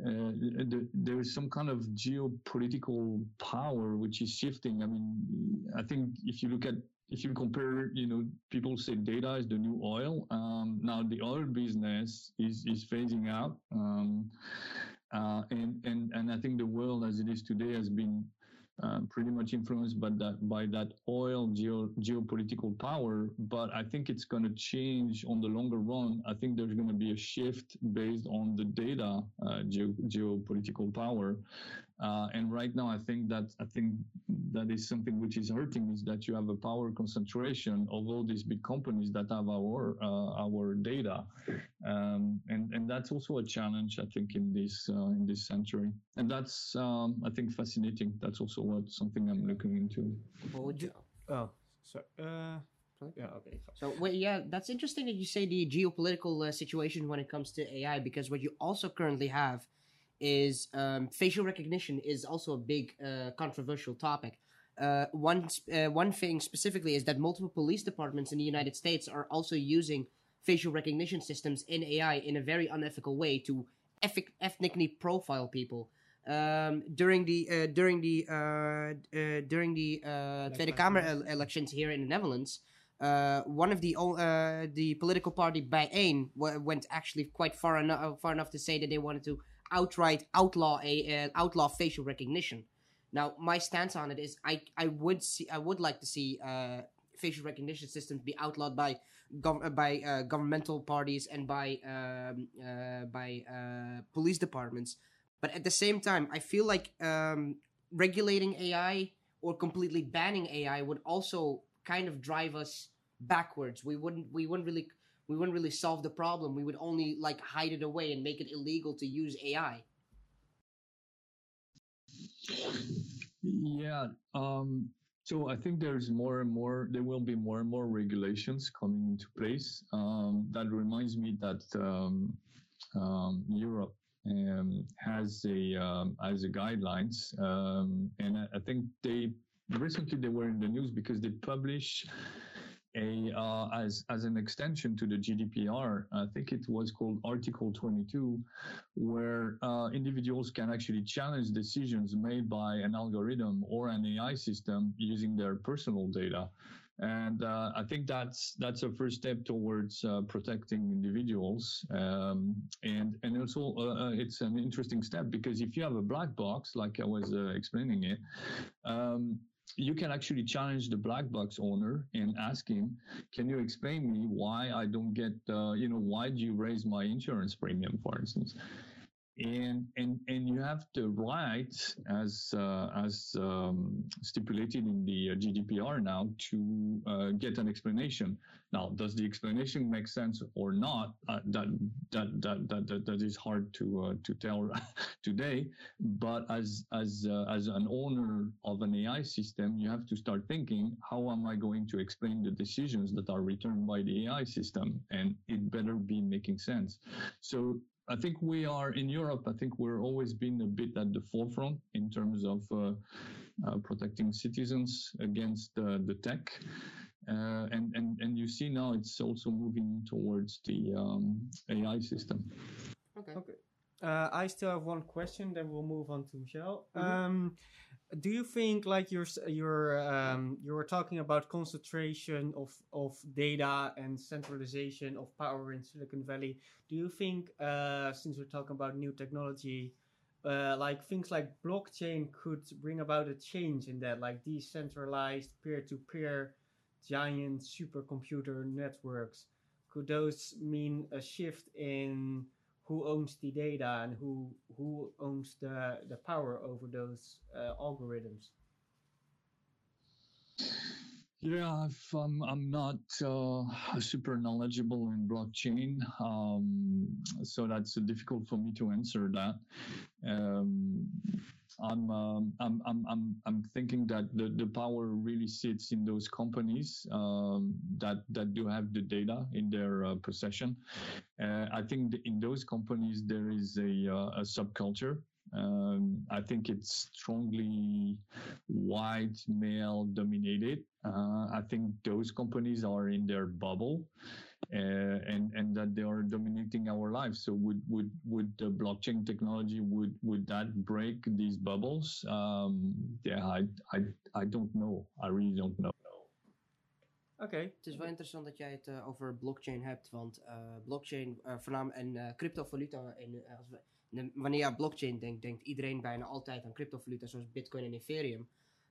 uh, the, there is some kind of geopolitical power which is shifting. I mean, I think if you look at if you compare, you know, people say data is the new oil. Um, now the oil business is is phasing out, um, uh, and and and I think the world as it is today has been uh, pretty much influenced by that by that oil geo, geopolitical power. But I think it's going to change on the longer run. I think there's going to be a shift based on the data uh, geo, geopolitical power. Uh, and right now, I think that I think that is something which is hurting is that you have a power concentration of all these big companies that have our uh, our data, um, and and that's also a challenge I think in this uh, in this century, and that's um, I think fascinating. That's also what something I'm looking into. Oh, so uh, yeah, okay. So wait, yeah, that's interesting that you say the geopolitical uh, situation when it comes to AI because what you also currently have is um, facial recognition is also a big uh, controversial topic. Uh, one uh, one thing specifically is that multiple police departments in the United States are also using facial recognition systems in AI in a very unethical way to eth- ethnically profile people. Um, during the uh, during the uh, uh, during the Tweede Kamer el- elections here in the Netherlands, one of the the political party Bijeen w- went actually quite far enough far enough to say that they wanted to outright outlaw a uh, outlaw facial recognition. Now, my stance on it is, I I would see I would like to see uh, facial recognition systems be outlawed by gov- uh, by uh, governmental parties and by um, uh, by uh, police departments. But at the same time, I feel like um, regulating AI or completely banning AI would also kind of drive us backwards. We wouldn't we wouldn't really we wouldn't really solve the problem. We would only like hide it away and make it illegal to use AI. Yeah. Um, so I think there's more and more, there will be more and more regulations coming into place. Um, that reminds me that um, um Europe um, has a um, has a guidelines, and I, I think they recently they were in the news because they publish a uh, as as an extension to the GDPR. I think it was called Article 22, where uh, individuals can actually challenge decisions made by an algorithm or an AI system using their personal data. And uh, I think that's that's a first step towards uh, protecting individuals, um, and and also uh, uh, it's an interesting step because if you have a black box, like I was explaining it, um, you can actually challenge the black box owner and ask him, can you explain me why I don't get, uh, you know, why do you raise my insurance premium, for instance? And and and you have the right as uh, as um, stipulated in the uh, GDPR now to uh, get an explanation. Now, does the explanation make sense or not? Uh, that, that that that that that is hard to uh, to tell today. But as as uh, as an owner of an AI system, you have to start thinking: How am I going to explain the decisions that are returned by the AI system? And it better be making sense. So I think we are in Europe. I think we're always been a bit at the forefront in terms of uh, uh, protecting citizens against uh, the tech. Uh, and, and, and you see now it's also moving towards the um, AI system. Oké. Okay. Uh, I still have one question, then we'll move on to Michelle. Mhm. Um, do you think, like you're you're um, you were talking about concentration of of data and centralization of power in Silicon Valley? Do you think, uh, since we're talking about new technology, uh, like things like blockchain could bring about a change in that, like decentralized peer-to-peer giant supercomputer networks? Could those mean a shift in who owns the data and who who owns the the power over those uh, algorithms. Yeah, if, um, I'm not uh, super knowledgeable in blockchain, um, so that's difficult for me to answer that. Um, I'm, um, I'm, I'm, I'm, I'm thinking that the, the power really sits in those companies um, that, that do have the data in their uh, possession. Uh, I think in those companies there is a, uh, a subculture. Um, I think it's strongly white male dominated. Uh, I think those companies are in their bubble. Uh, and and that they are dominating our lives. So would would would the blockchain technology would would that break these bubbles? Um, yeah, I I I don't know. I really don't know. Okay. Het is wel interessant dat jij het eh, over blockchain hebt, want eh, blockchain, eh voornamelijk en eh, cryptovaluta, in, eh, als we, ne- wanneer je aan blockchain denkt, denkt iedereen bijna altijd aan cryptovaluta zoals Bitcoin en Ethereum.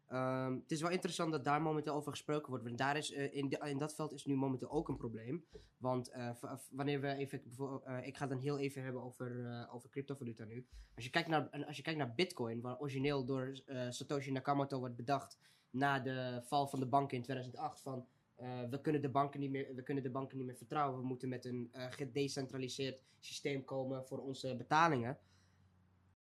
Ehm, het is wel interessant dat daar momenteel over gesproken wordt, want daar is, eh, in, in dat veld is nu momenteel ook een probleem. Want eh, wanneer we even, eh, ik ga het dan heel even hebben over, over cryptovaluta nu. Als je, kijkt naar, als je kijkt naar Bitcoin, waar origineel door Satoshi Nakamoto wordt bedacht na de val van de banken in 2008, van we, kunnen de banken niet meer, we kunnen de banken niet meer vertrouwen. We moeten met een gedecentraliseerd systeem komen voor onze betalingen.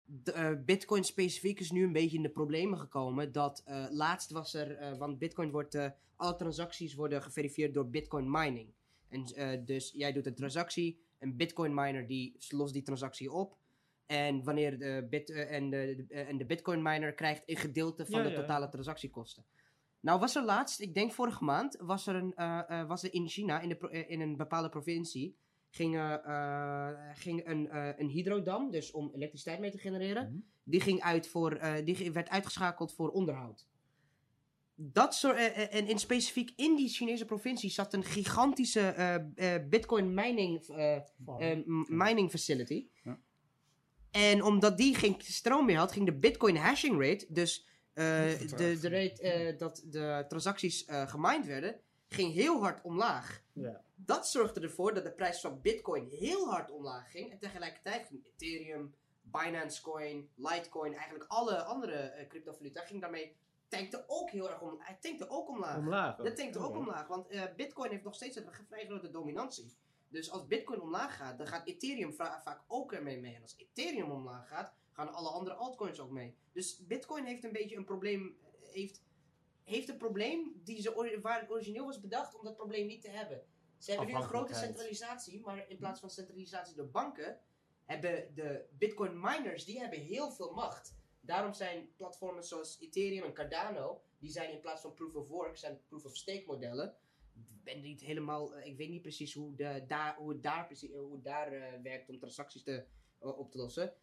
De, eh, Bitcoin specifiek is nu een beetje in de problemen gekomen. Dat eh, laatst was er, eh, want Bitcoin wordt, alle transacties worden geverifieerd door Bitcoin mining. En dus jij doet een transactie, een Bitcoin miner die lost die transactie op. En wanneer de, bit, en, de, en de Bitcoin miner krijgt een gedeelte van Ja, de ja. totale transactiekosten. Nou was er laatst, ik denk vorige maand, was er, een, was er in China, in, de, in een bepaalde provincie, ging, eh, eh, ging een, eh, een hydrodam, dus om elektriciteit mee te genereren, Mhm. die, ging uit voor, eh, die werd uitgeschakeld voor onderhoud. Dat soort, en in specifiek in die Chinese provincie zat een gigantische Bitcoin mining, mining facility. Ja. En omdat die geen stroom meer had, ging de Bitcoin hashing rate, dus de, de rate dat de transacties gemined werden, ging heel hard omlaag. Ja. Dat zorgde ervoor dat de prijs van Bitcoin heel hard omlaag ging. En tegelijkertijd ging Ethereum, Binance Coin, Litecoin, eigenlijk alle andere eh, cryptovaluta ging daarmee tankte ook heel erg om. Hij tankte ook omlaag. Omlaag. Dat tankte ook Oké. omlaag, want eh, Bitcoin heeft nog steeds een vrij grote dominantie. Dus als Bitcoin omlaag gaat, dan gaat Ethereum va- vaak ook ermee mee. En als Ethereum omlaag gaat, gaan alle andere altcoins ook mee. Dus Bitcoin heeft een beetje een probleem. eh, Heeft, heeft een probleem die ze, waar het origineel was bedacht om dat probleem niet te hebben. Ze hebben nu een grote centralisatie, maar in plaats van centralisatie door banken, hebben de Bitcoin miners die hebben heel veel macht. Daarom zijn platformen zoals Ethereum en Cardano, die zijn in plaats van proof of work, zijn proof of stake modellen. Ik ben niet helemaal, eh, ik weet niet precies hoe, de, daar, hoe het daar, precies, hoe het daar eh, werkt om transacties te, eh, op te lossen.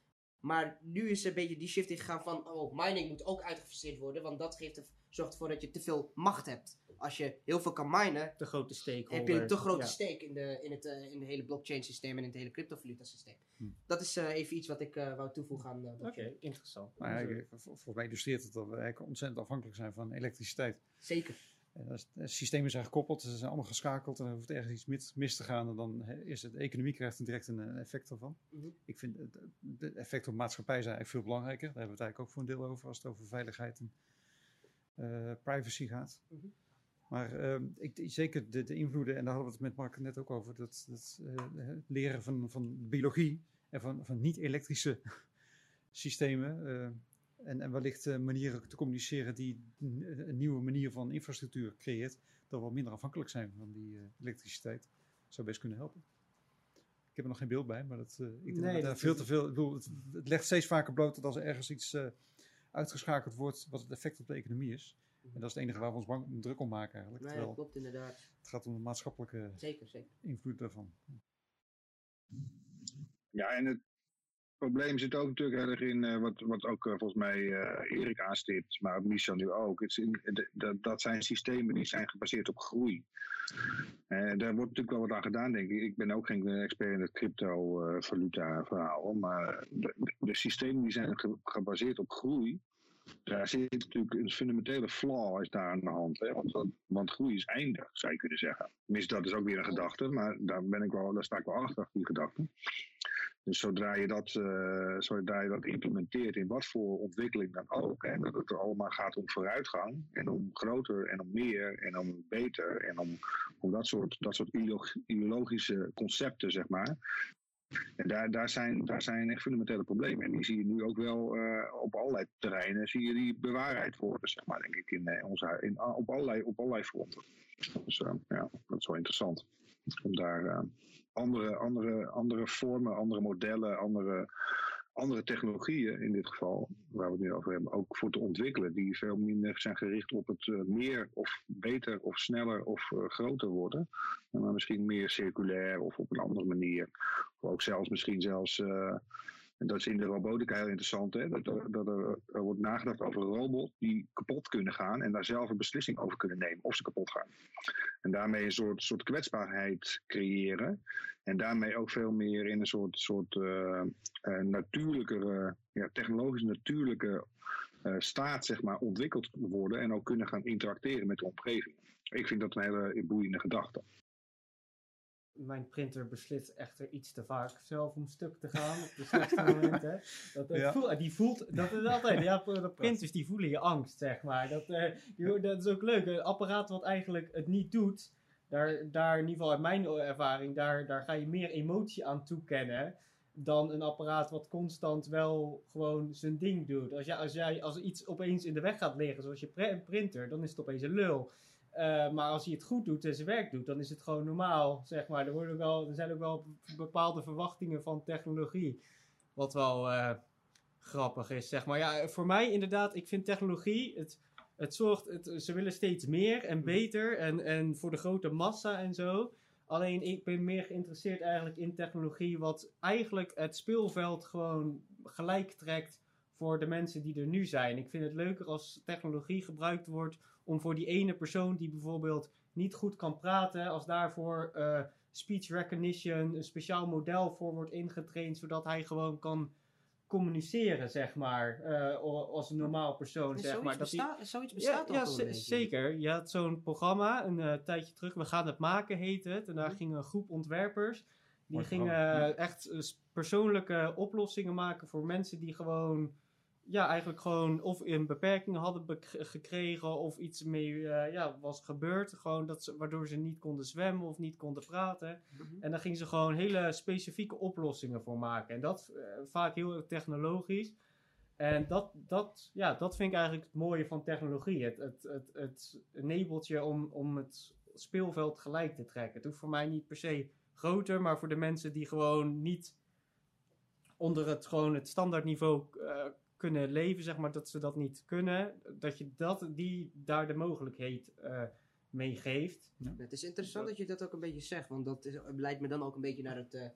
Maar nu is er een beetje die shift ingegaan van, oh, mining moet ook uitgefaseerd worden, want dat geeft zorgt ervoor dat je te veel macht hebt. Als je heel veel kan minen, De grote stakeholder. heb je een te grote Ja. stake in, de, in, het, eh, in het hele blockchain systeem en in het hele cryptovaluta systeem. Hm. Dat is eh, even iets wat ik eh, wou toevoegen aan eh, Oké, blockchain. interessant. Nou ja, ik- volgens mij illustreert het dat we eigenlijk ontzettend afhankelijk zijn van elektriciteit. Zeker. En als het systemen zijn gekoppeld, ze zijn allemaal geschakeld en er hoeft ergens iets mis, mis te gaan. En dan is het, de economie krijgt er direct een effect ervan. Mhm. Ik vind het het effect op maatschappij zijn eigenlijk veel belangrijker. Daar hebben we het eigenlijk ook voor een deel over als het over veiligheid en eh, privacy gaat. Mhm. Maar ehm, ik, zeker de, de invloeden, en daar hadden we het met Mark net ook over, dat, dat eh, het leren van, van biologie en van, van niet-elektrische systemen. eh, en, en wellicht eh, manieren te communiceren die een nieuwe manier van infrastructuur creëert. Dat we minder afhankelijk zijn van die elektriciteit. Zou best kunnen helpen. Ik heb er nog geen beeld bij, maar dat, ik denk Nee, dat daar veel te veel. Ik bedoel, het, het legt steeds vaker bloot dat als er ergens iets uitgeschakeld wordt, wat het effect op de economie is. En dat is het enige waar we ons bang, druk om maken eigenlijk. Nee, dat klopt inderdaad. het gaat om de maatschappelijke Zeker, zeker. invloed daarvan. Ja, en het probleem zit ook natuurlijk erg in, eh, wat, wat ook eh, volgens mij eh, Erik aanstipt, maar Michel nu ook. Het in, dat, dat zijn systemen die zijn gebaseerd op groei. En daar wordt natuurlijk wel wat aan gedaan, denk ik. Ik ben ook geen expert in het crypto-valuta-verhaal, maar de, de- de systemen die zijn ge- gebaseerd op groei, daar zit natuurlijk een fundamentele flaw is daar aan de hand. Hè? Want, want- groei is eindig, zou je kunnen zeggen. Tenminste, dat is ook weer een gedachte, maar daar, ben ik wel, daar sta ik wel achter, die gedachte. Dus zodra je, dat, eh, zodra je dat implementeert in wat voor ontwikkeling dan ook, en dat het er allemaal gaat om vooruitgang en om groter en om meer en om beter en om, om dat soort, dat soort ideolo- ideologische concepten, zeg maar. En daar, daar, zijn, daar zijn echt fundamentele problemen. En die zie je nu ook wel eh, op allerlei terreinen, zie je die bewaarheid worden, zeg maar, denk ik, in, eh, onze, in, op, allerlei, op allerlei fronten. Dus eh, ja, dat is wel interessant. Om daar andere, andere, andere vormen, andere modellen, andere, andere technologieën in dit geval, waar we het nu over hebben, ook voor te ontwikkelen. Die veel minder zijn gericht op het eh, meer of beter of sneller of eh, groter worden. Maar misschien meer circulair of op een andere manier. Of ook zelfs misschien zelfs. eh, en dat is in de robotica heel interessant, hè? Dat, er- dat er, wordt nagedacht over een robot die kapot kunnen gaan en daar zelf een beslissing over kunnen nemen of ze kapot gaan. En daarmee een soort, soort kwetsbaarheid creëren. En daarmee ook veel meer in een soort, soort eh, eh, natuurlijkere, ja, technologisch natuurlijke eh, staat zeg maar, ontwikkeld worden. En ook kunnen gaan interacteren met de omgeving. Ik vind dat een hele boeiende gedachte. Mijn printer beslist echter iets te vaak zelf om stuk te gaan op de slechtste momenten. Dat, Ja. voel- die voelt, dat is altijd, ja, de printers die voelen je angst, zeg maar. Dat, eh, die- dat is ook leuk. Een apparaat wat eigenlijk het niet doet, daar, daar in ieder geval uit mijn ervaring, daar, daar ga je meer emotie aan toekennen dan een apparaat wat constant wel gewoon zijn ding doet. Als, jij als, jij, als iets opeens in de weg gaat liggen, zoals je printer, dan is het opeens een lul. Eh, maar als hij het goed doet en zijn werk doet, dan is het gewoon normaal, zeg maar. Er, worden ook wel, er zijn ook wel bepaalde verwachtingen van technologie. Wat wel eh, grappig is, zeg maar. Ja, voor mij inderdaad, ik vind technologie, het, het zorgt, het, ze willen steeds meer en beter en, en voor de grote massa en zo. Alleen ik ben meer geïnteresseerd eigenlijk in technologie, wat eigenlijk het speelveld gewoon gelijk trekt voor de mensen die er nu zijn. Ik vind het leuker als technologie gebruikt wordt om voor die ene persoon die bijvoorbeeld niet goed kan praten, als daarvoor eh, speech recognition, een speciaal model voor wordt ingetraind, zodat hij gewoon kan communiceren, zeg maar, eh, als een normaal persoon, En zeg zoiets, maar. Dat die- zoiets bestaat ja, al ja, wel beetje. zeker. Je had zo'n programma een eh, tijdje terug. We gaan het maken, heette het. En daar Mhm. ging een groep ontwerpers. Die Mooi gingen echt persoonlijke oplossingen maken voor mensen die gewoon... Ja, eigenlijk gewoon of een beperking hadden gekregen of iets mee eh, ja, was gebeurd. Gewoon dat ze, waardoor ze niet konden zwemmen of niet konden praten. Mhm. En daar gingen ze gewoon hele specifieke oplossingen voor maken. En dat eh, vaak heel technologisch. En dat, dat, ja, dat vind ik eigenlijk het mooie van technologie. Het, het, het, het enabled je om, om het speelveld gelijk te trekken. Het hoeft voor mij niet per se groter, maar voor de mensen die gewoon niet onder het, gewoon het standaardniveau eh, kunnen leven, zeg maar, dat ze dat niet kunnen, dat je dat, die daar de mogelijkheid eh mee geeft. Het is interessant dat je dat ook een beetje zegt, want dat is, leidt me dan ook een beetje naar, het, eh,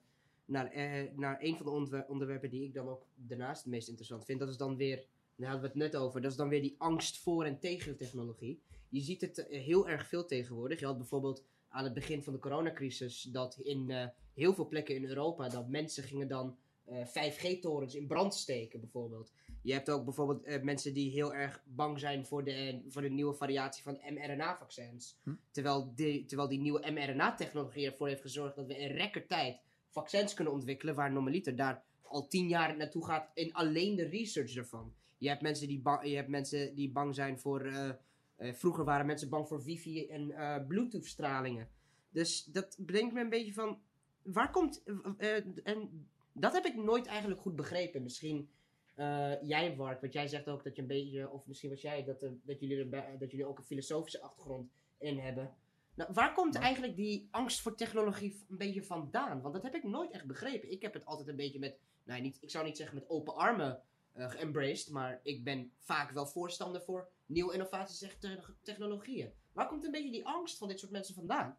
naar, eh, naar een van de onderwer- onderwerpen die ik dan ook daarnaast het meest interessant vind. Dat is dan weer, daar hadden we het net over, dat is dan weer die angst voor en tegen technologie. Je ziet het heel erg veel tegenwoordig. Je had bijvoorbeeld aan het begin van de coronacrisis dat in eh, heel veel plekken in Europa dat mensen gingen dan eh, 5G-torens in brand steken bijvoorbeeld. Je hebt ook bijvoorbeeld eh, mensen die heel erg bang zijn voor de, eh, voor de nieuwe variatie van mRNA-vaccins. Terwijl die, terwijl die nieuwe mRNA-technologie ervoor heeft gezorgd dat we in recordtijd vaccins kunnen ontwikkelen. Waar normaliter daar al tien jaar naartoe gaat in alleen de research ervan. Je hebt mensen die, je hebt mensen die bang zijn voor. eh, eh, vroeger waren mensen bang voor wifi en eh, bluetooth-stralingen. Dus dat brengt me een beetje van. Waar komt. eh, eh, en dat heb ik nooit eigenlijk goed begrepen. Misschien eh, jij, Mark, want jij zegt ook dat je een beetje. Of misschien was jij, dat, er- dat, jullie, er dat jullie ook een filosofische achtergrond in hebben. Nou, waar komt eigenlijk die angst voor technologie een beetje vandaan? Want dat heb ik nooit echt begrepen. Ik heb het altijd een beetje met, nou niet, ik zou niet zeggen met open armen eh geëmbraced, maar ik ben vaak wel voorstander voor nieuwe innovaties en te- technologieën. Waar komt een beetje die angst van dit soort mensen vandaan?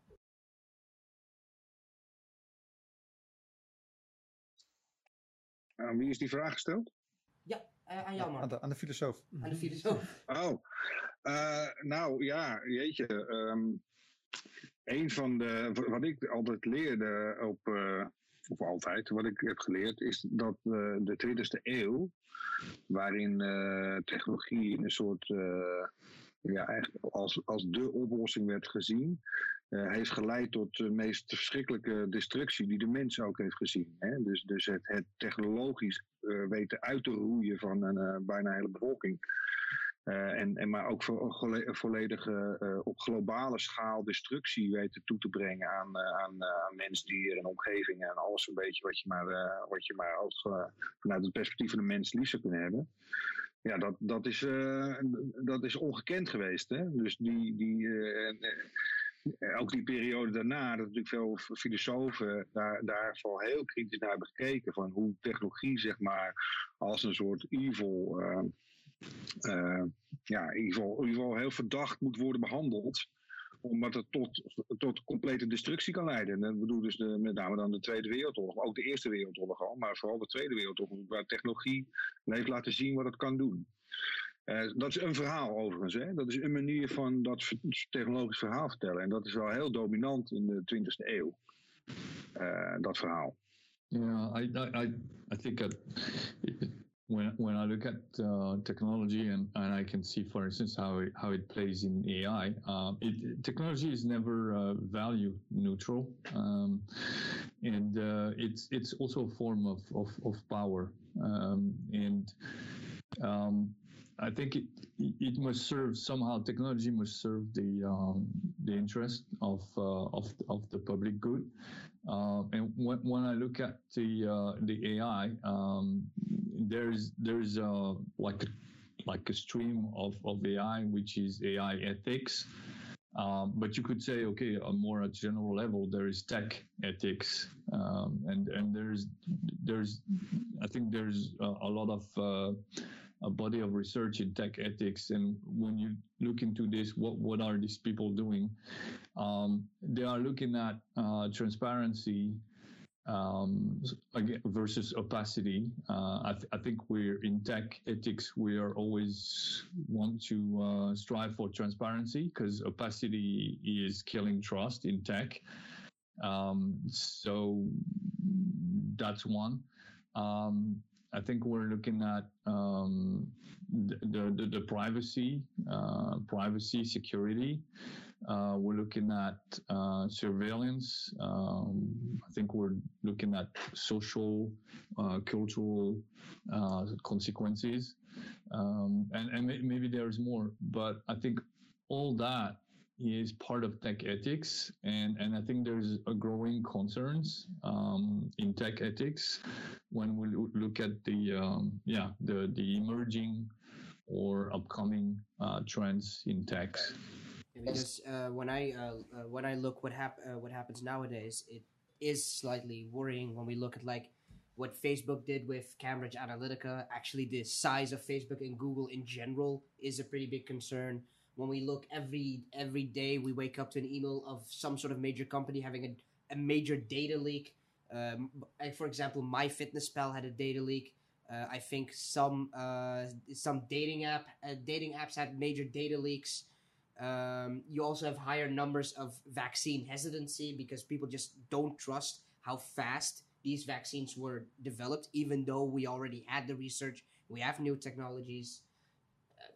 Aan wie is die vraag gesteld? Eh, aan jou, aan, man. de, aan de filosoof. Aan de filosoof. Oh, eh, nou ja, jeetje. ehm een van de, wat ik altijd leerde op, eh, of altijd, wat ik heb geleerd, is dat eh, de 20e eeuw, waarin eh, technologie in een soort, eh, ja, eigenlijk als, als de oplossing werd gezien, eh, heeft geleid tot de meest verschrikkelijke destructie die de mens ook heeft gezien. Hè? Dus, dus het, technologisch eh, weten uit te roeien van een eh, bijna hele bevolking. En, en maar ook vo- volledige op globale schaal destructie weten toe te brengen aan, aan, aan mens, dier en omgeving en alles een beetje wat je maar, wat je maar als, vanuit het perspectief van de mens lief zou kunnen hebben. Ja, dat, dat, is, dat is ongekend geweest. Hè? Dus die, die, ook die periode daarna, dat natuurlijk veel filosofen daar, daarvoor heel kritisch naar hebben gekeken. Van hoe technologie, zeg maar, als een soort evil, eh, eh, ja, ieder geval heel verdacht moet worden behandeld. Omdat het tot, tot complete destructie kan leiden. En dat bedoel dus met name dan de Tweede Wereldoorlog. Ook de Eerste Wereldoorlog al, maar vooral de Tweede Wereldoorlog. Waar technologie heeft laten zien wat het kan doen. Eh, dat is een verhaal overigens. Hè? Dat is een manier van dat technologisch verhaal vertellen. En dat is wel heel dominant in de 20e eeuw. Eh, dat verhaal. Yeah, I, I, I, think that when when I look at uh, technology and, and I can see, for instance, how it, how it plays in AI, um, it, technology is never uh, value neutral, um, and uh, it's it's also a form of of, of power, um, and um, I think it it must serve somehow. Technology must serve the um, the interest of uh, of of the public good. Uh, and when, when I look at the uh, the AI, um, there's there's uh, like a, like a stream of, of AI which is AI ethics. Um, but you could say, okay, on more at general level, there is tech ethics, um, and and there's there's I think there's a, a lot of uh, a body of research in tech ethics, and when you look into this, what what are these people doing? Um, they are looking at uh, transparency um, versus opacity. Uh, I, th- I think we're in tech ethics. We are always want to uh, strive for transparency because opacity is killing trust in tech. Um, so that's one. Um, I think we're looking at um, the, the, the, privacy, uh, privacy, security. Uh, we're looking at uh, surveillance. Um, I think we're looking at social, uh, cultural uh, consequences, um, and, and maybe there's more. But I think all that is part of tech ethics, and, and I think there's a growing concerns um, in tech ethics when we look at the um, yeah the the emerging or upcoming uh, trends in techs. because uh, when I uh, uh, when I look what hap- uh, what happens nowadays, it is slightly worrying when we look at like what Facebook did with Cambridge Analytica. Actually, the size of Facebook and Google in general is a pretty big concern. When we look every every day, we wake up to an email of some sort of major company having a, a major data leak. Um, for example, MyFitnessPal had a data leak. Uh, I think some uh, some dating app uh, dating apps had major data leaks. Um, you also have higher numbers of vaccine hesitancy because people just don't trust how fast these vaccines were developed, even though we already had the research, we have new technologies.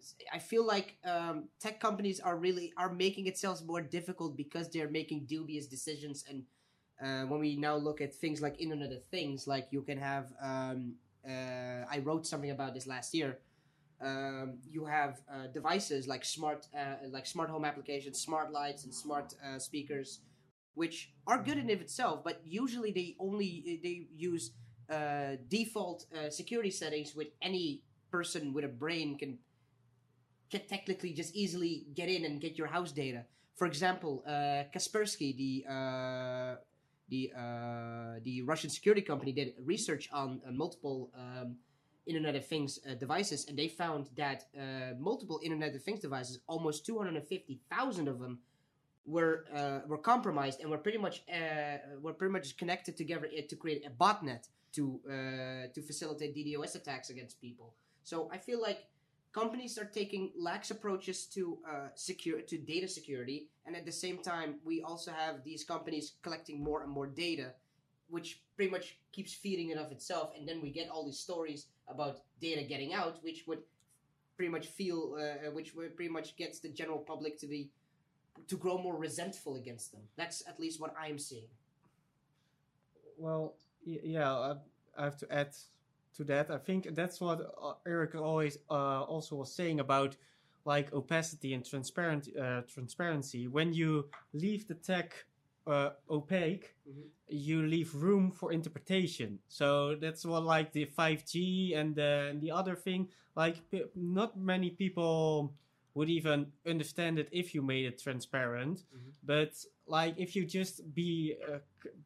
Uh, I feel like um, tech companies are really are making itself more difficult because they're making dubious decisions. And uh, when we now look at things like Internet of Things, like you can have, um, uh, I wrote something about this last year um, you have uh, devices like smart uh, like smart home applications, smart lights, and smart uh, speakers, which are good in of itself, but usually they only they use uh, default uh, security settings, which any person with a brain can can technically just easily get in and get your house data. for example, uh, Kaspersky, the uh, the uh, the Russian security company, did research on uh, multiple um, Internet of Things uh, devices, and they found that uh, multiple Internet of Things devices, almost 250,000 of them, were uh, were compromised and were pretty much uh, were pretty much connected together to create a botnet to uh, to facilitate DDoS attacks against people. So I feel like companies are taking lax approaches to uh, secure to data security, and at the same time, we also have these companies collecting more and more data, which pretty much keeps feeding it of itself, and then we get all these stories about data getting out, which would pretty much feel, uh, which pretty much gets the general public to be to grow more resentful against them. That's at least what I'm seeing. Well, yeah, I have to add to that. I think that's what uh, Eric always uh, also was saying about like opacity and transparent uh, transparency. When you leave the tech uh, opaque, Mhm. you leave room for interpretation. So that's what like the 5G and the, and the other thing. Like p- not many people would even understand it if you made it transparent. Mhm. But like if you just be uh,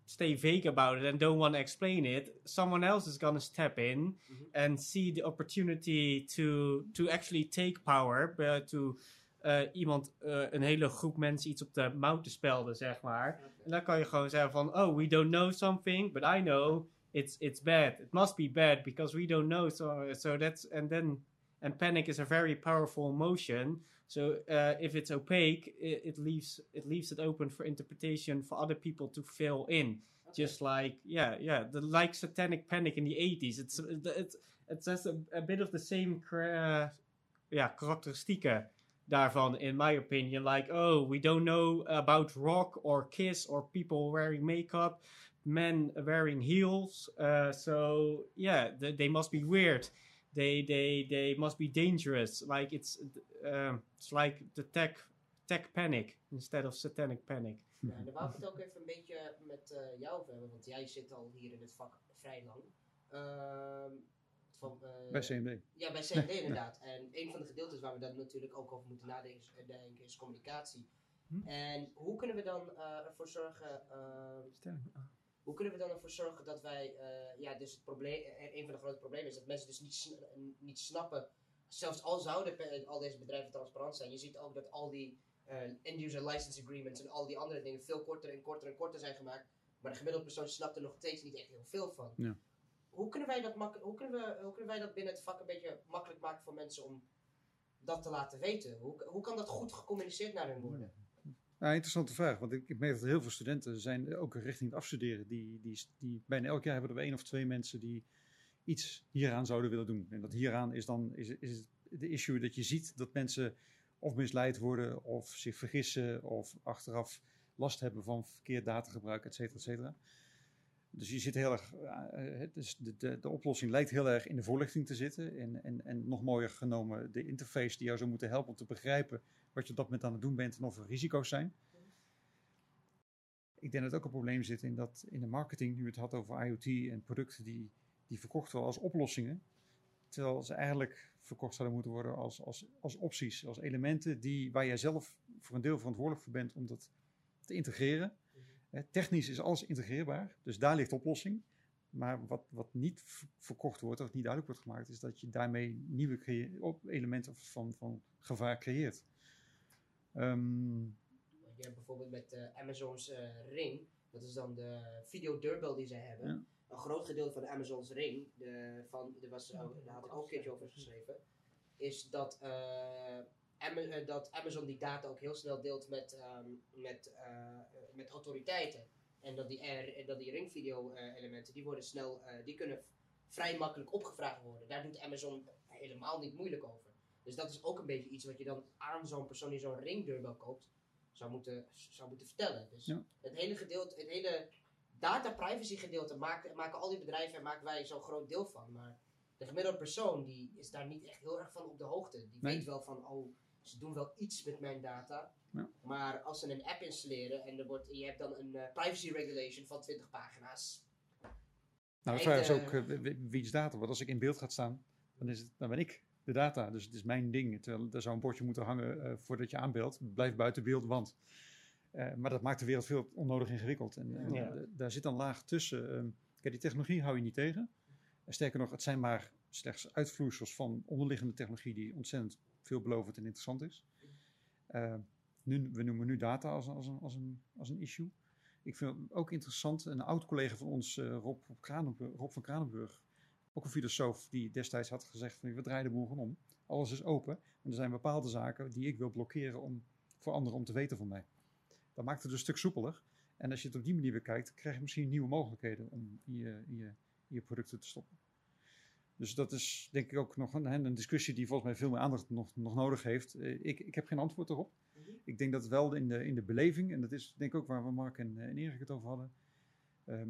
stay vague about it and don't want to explain it, someone else is gonna step in Mhm. and see the opportunity to to actually take power, but to uh, iemand, uh, een hele groep mensen iets op de mouw te spelden, zeg maar. En dan kan je gewoon zeggen van, oh, we don't know something, but I know it's it's bad. It must be bad because we don't know. So so that's and then and panic is a very powerful emotion. So uh, if it's opaque, it, it leaves it leaves it open for interpretation for other people to fill in. Just like yeah, yeah, the like satanic panic in the 80s. It's it's it's has a, a bit of the same uh, yeah, karakteristieken daarvan in my opinion. Like oh, we don't know about rock or kiss or people wearing makeup, men wearing heels. Uh, so yeah, th- they must be weird. They they they must be dangerous. Like it's um, it's like the tech tech panic instead of satanic panic. Ja, daar wou ik het ook even een beetje met eh, jou over hebben, want jij zit al hier in het vak vrij lang. Ehm, van, eh, Bij CMD. Ja, bij CMD inderdaad. En een van de gedeeltes waar we dan natuurlijk ook over moeten nadenken is, denken is communicatie. Hm. En hoe kunnen we dan eh, ervoor zorgen... hoe kunnen we dan ervoor zorgen dat wij, eh, ja, dus het probleem, eh, een van de grote problemen is dat mensen dus niet, sn- eh, niet snappen, zelfs al zouden al deze bedrijven transparant zijn, je ziet ook dat al die eh, end-user license agreements en al die andere dingen veel korter en korter en korter zijn gemaakt, maar de gemiddelde persoon snapt er nog steeds niet echt heel veel van. Ja. Hoe kunnen wij dat mak- hoe kunnen we, hoe kunnen wij dat binnen het vak een beetje makkelijk maken voor mensen om dat te laten weten? Hoe, hoe kan dat goed gecommuniceerd naar hun worden? Nou, interessante vraag, want ik, ik merk dat heel veel studenten zijn ook richting het afstuderen. Die, die, die, bijna elk jaar hebben we één of twee mensen die iets hieraan zouden willen doen. En dat hieraan is dan is, is de issue dat je ziet dat mensen of misleid worden of zich vergissen of achteraf last hebben van verkeerd datagebruik, et cetera, et cetera. Dus je zit heel erg, dus de, de, de oplossing lijkt heel erg in de voorlichting te zitten. En, en, en nog mooier genomen, de interface die jou zou moeten helpen om te begrijpen wat je op dat moment aan het doen bent en of er risico's zijn. Ik denk dat ook een probleem zit in dat in de marketing, nu het had over IoT en producten die, die verkocht worden als oplossingen, terwijl ze eigenlijk verkocht zouden moeten worden als, als, als opties, als elementen die, waar jij zelf voor een deel verantwoordelijk voor bent om dat te integreren. Technisch is alles integreerbaar, dus daar ligt de oplossing. Maar wat, wat niet verkocht wordt, of niet duidelijk wordt gemaakt, is dat je daarmee nieuwe elementen van, van gevaar creëert. Ehm, Je hebt bijvoorbeeld met eh, Amazon's eh, Ring, dat is dan de video deurbel die zij hebben. Ja. Een groot gedeelte van de Amazon's Ring, de, van, er was, ook- daar had ik ook een keertje over geschreven, is dat, eh, dat Amazon die data ook heel snel deelt met, ehm, met, eh, met autoriteiten. En dat die, R- dat die ringvideo eh, elementen, die worden snel, eh, die kunnen vrij makkelijk opgevraagd worden. Daar doet Amazon helemaal niet moeilijk over. Dus dat is ook een beetje iets wat je dan aan zo'n persoon die zo'n ringdeurbel koopt, zou moeten, zou moeten vertellen. Dus Ja. het hele gedeelte, het hele data privacy gedeelte maken, maken al die bedrijven en maken wij zo'n groot deel van. Maar de gemiddelde persoon die is daar niet echt heel erg van op de hoogte. Die Nee. weet wel van, oh, ze doen wel iets met mijn data. Ja. Maar als ze een app installeren en er wordt, je hebt dan een eh, privacy regulation van 20 pagina's. nou, de vraag is ook eh, wie- wie's data, want als ik in beeld ga staan, dan, is het, dan ben ik de data. Dus het is mijn ding. Terwijl er zou een bordje moeten hangen voordat je aanbelt. Blijf buiten beeld, want. Maar dat maakt de wereld veel onnodig ingewikkeld. En, en Ja. daar zit een laag tussen. Ehm, kijk, die technologie hou je niet tegen. En sterker nog, het zijn maar slechts uitvloeisels van onderliggende technologie die ontzettend veelbelovend en interessant is. Eh, nu, we noemen nu data als, als, een, als, een, als een issue. Ik vind het ook interessant, een oud collega van ons, eh, Rob, van Kranenburg, ook een filosoof die destijds had gezegd van we draaien de boel om. Alles is open en er zijn bepaalde zaken die ik wil blokkeren om, voor anderen om te weten van mij. Dat maakt het een stuk soepeler. En als je het op die manier bekijkt, krijg je misschien nieuwe mogelijkheden om je, je, je producten te stoppen. Dus dat is denk ik ook nog een, een discussie die volgens mij veel meer aandacht nog, nog nodig heeft. Eh, Ik, ik heb geen antwoord erop. Ik denk dat wel in de, in de beleving, en dat is denk ik ook waar we Mark en, eh, en Erik het over hadden. ehm,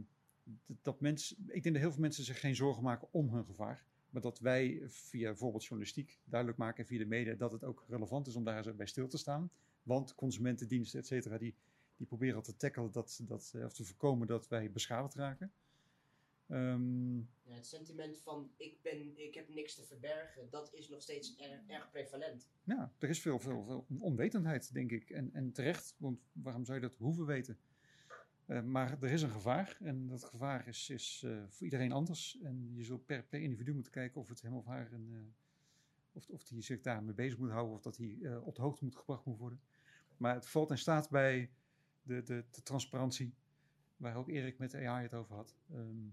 dat, dat mensen, ik denk dat heel veel mensen zich geen zorgen maken om hun gevaar. Maar dat wij via bijvoorbeeld journalistiek duidelijk maken via de media dat het ook relevant is om daar bij stil te staan. Want consumentendiensten, et cetera, die, die proberen al te tackelen dat, dat, eh, of te voorkomen dat wij beschadigd raken. Ehm, Ja, het sentiment van ik, ben, ik heb niks te verbergen, dat is nog steeds er- erg prevalent. Ja, er is veel, veel, veel onwetendheid, denk ik. En, en terecht, want waarom zou je dat hoeven weten? Eh, maar er is een gevaar en dat gevaar is, is eh, voor iedereen anders. En je zult per, per individu moeten kijken of het hem of haar een, eh, of, of die zich daarmee bezig moet houden of dat hij op de hoogte moet gebracht moet worden. Maar het valt in staat bij de, de, de transparantie, waar ook Erik met AI het over had. Ehm,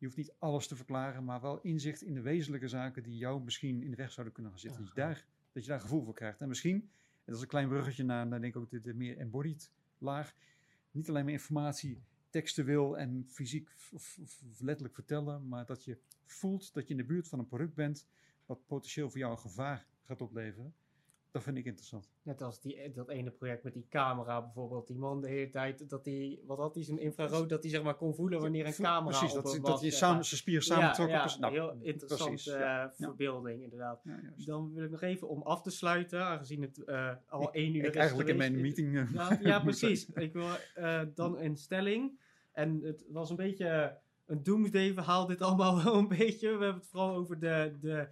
je hoeft niet alles te verklaren, maar wel inzicht in de wezenlijke zaken die jou misschien in de weg zouden kunnen gaan zitten. Dat je daar, dat je daar gevoel voor krijgt. En misschien, en dat is een klein bruggetje naar, naar denk ik ook de, de meer embodied laag, niet alleen maar informatie textueel en fysiek letterlijk vertellen, maar dat je voelt dat je in de buurt van een product bent wat potentieel voor jou een gevaar gaat opleveren. Dat vind ik interessant. Net als die, dat ene project met die camera bijvoorbeeld. Die man de hele tijd, dat hij, wat had hij, zijn infrarood, dat hij zeg maar kon voelen wanneer een camera Precies, op dat, hem dat je samen, zijn spieren samentrokken. Ja, nou, heel interessante precies, ja. eh, verbeelding inderdaad. Ja. Dan wil ik nog even om af te sluiten, aangezien het eh, al Ik- één uur Ik is eigenlijk in mijn meeting. eh, Ja, precies. Ik wil eh, dan een stelling. En het was een beetje een doomsday verhaal dit allemaal wel een beetje. We hebben het vooral over de, de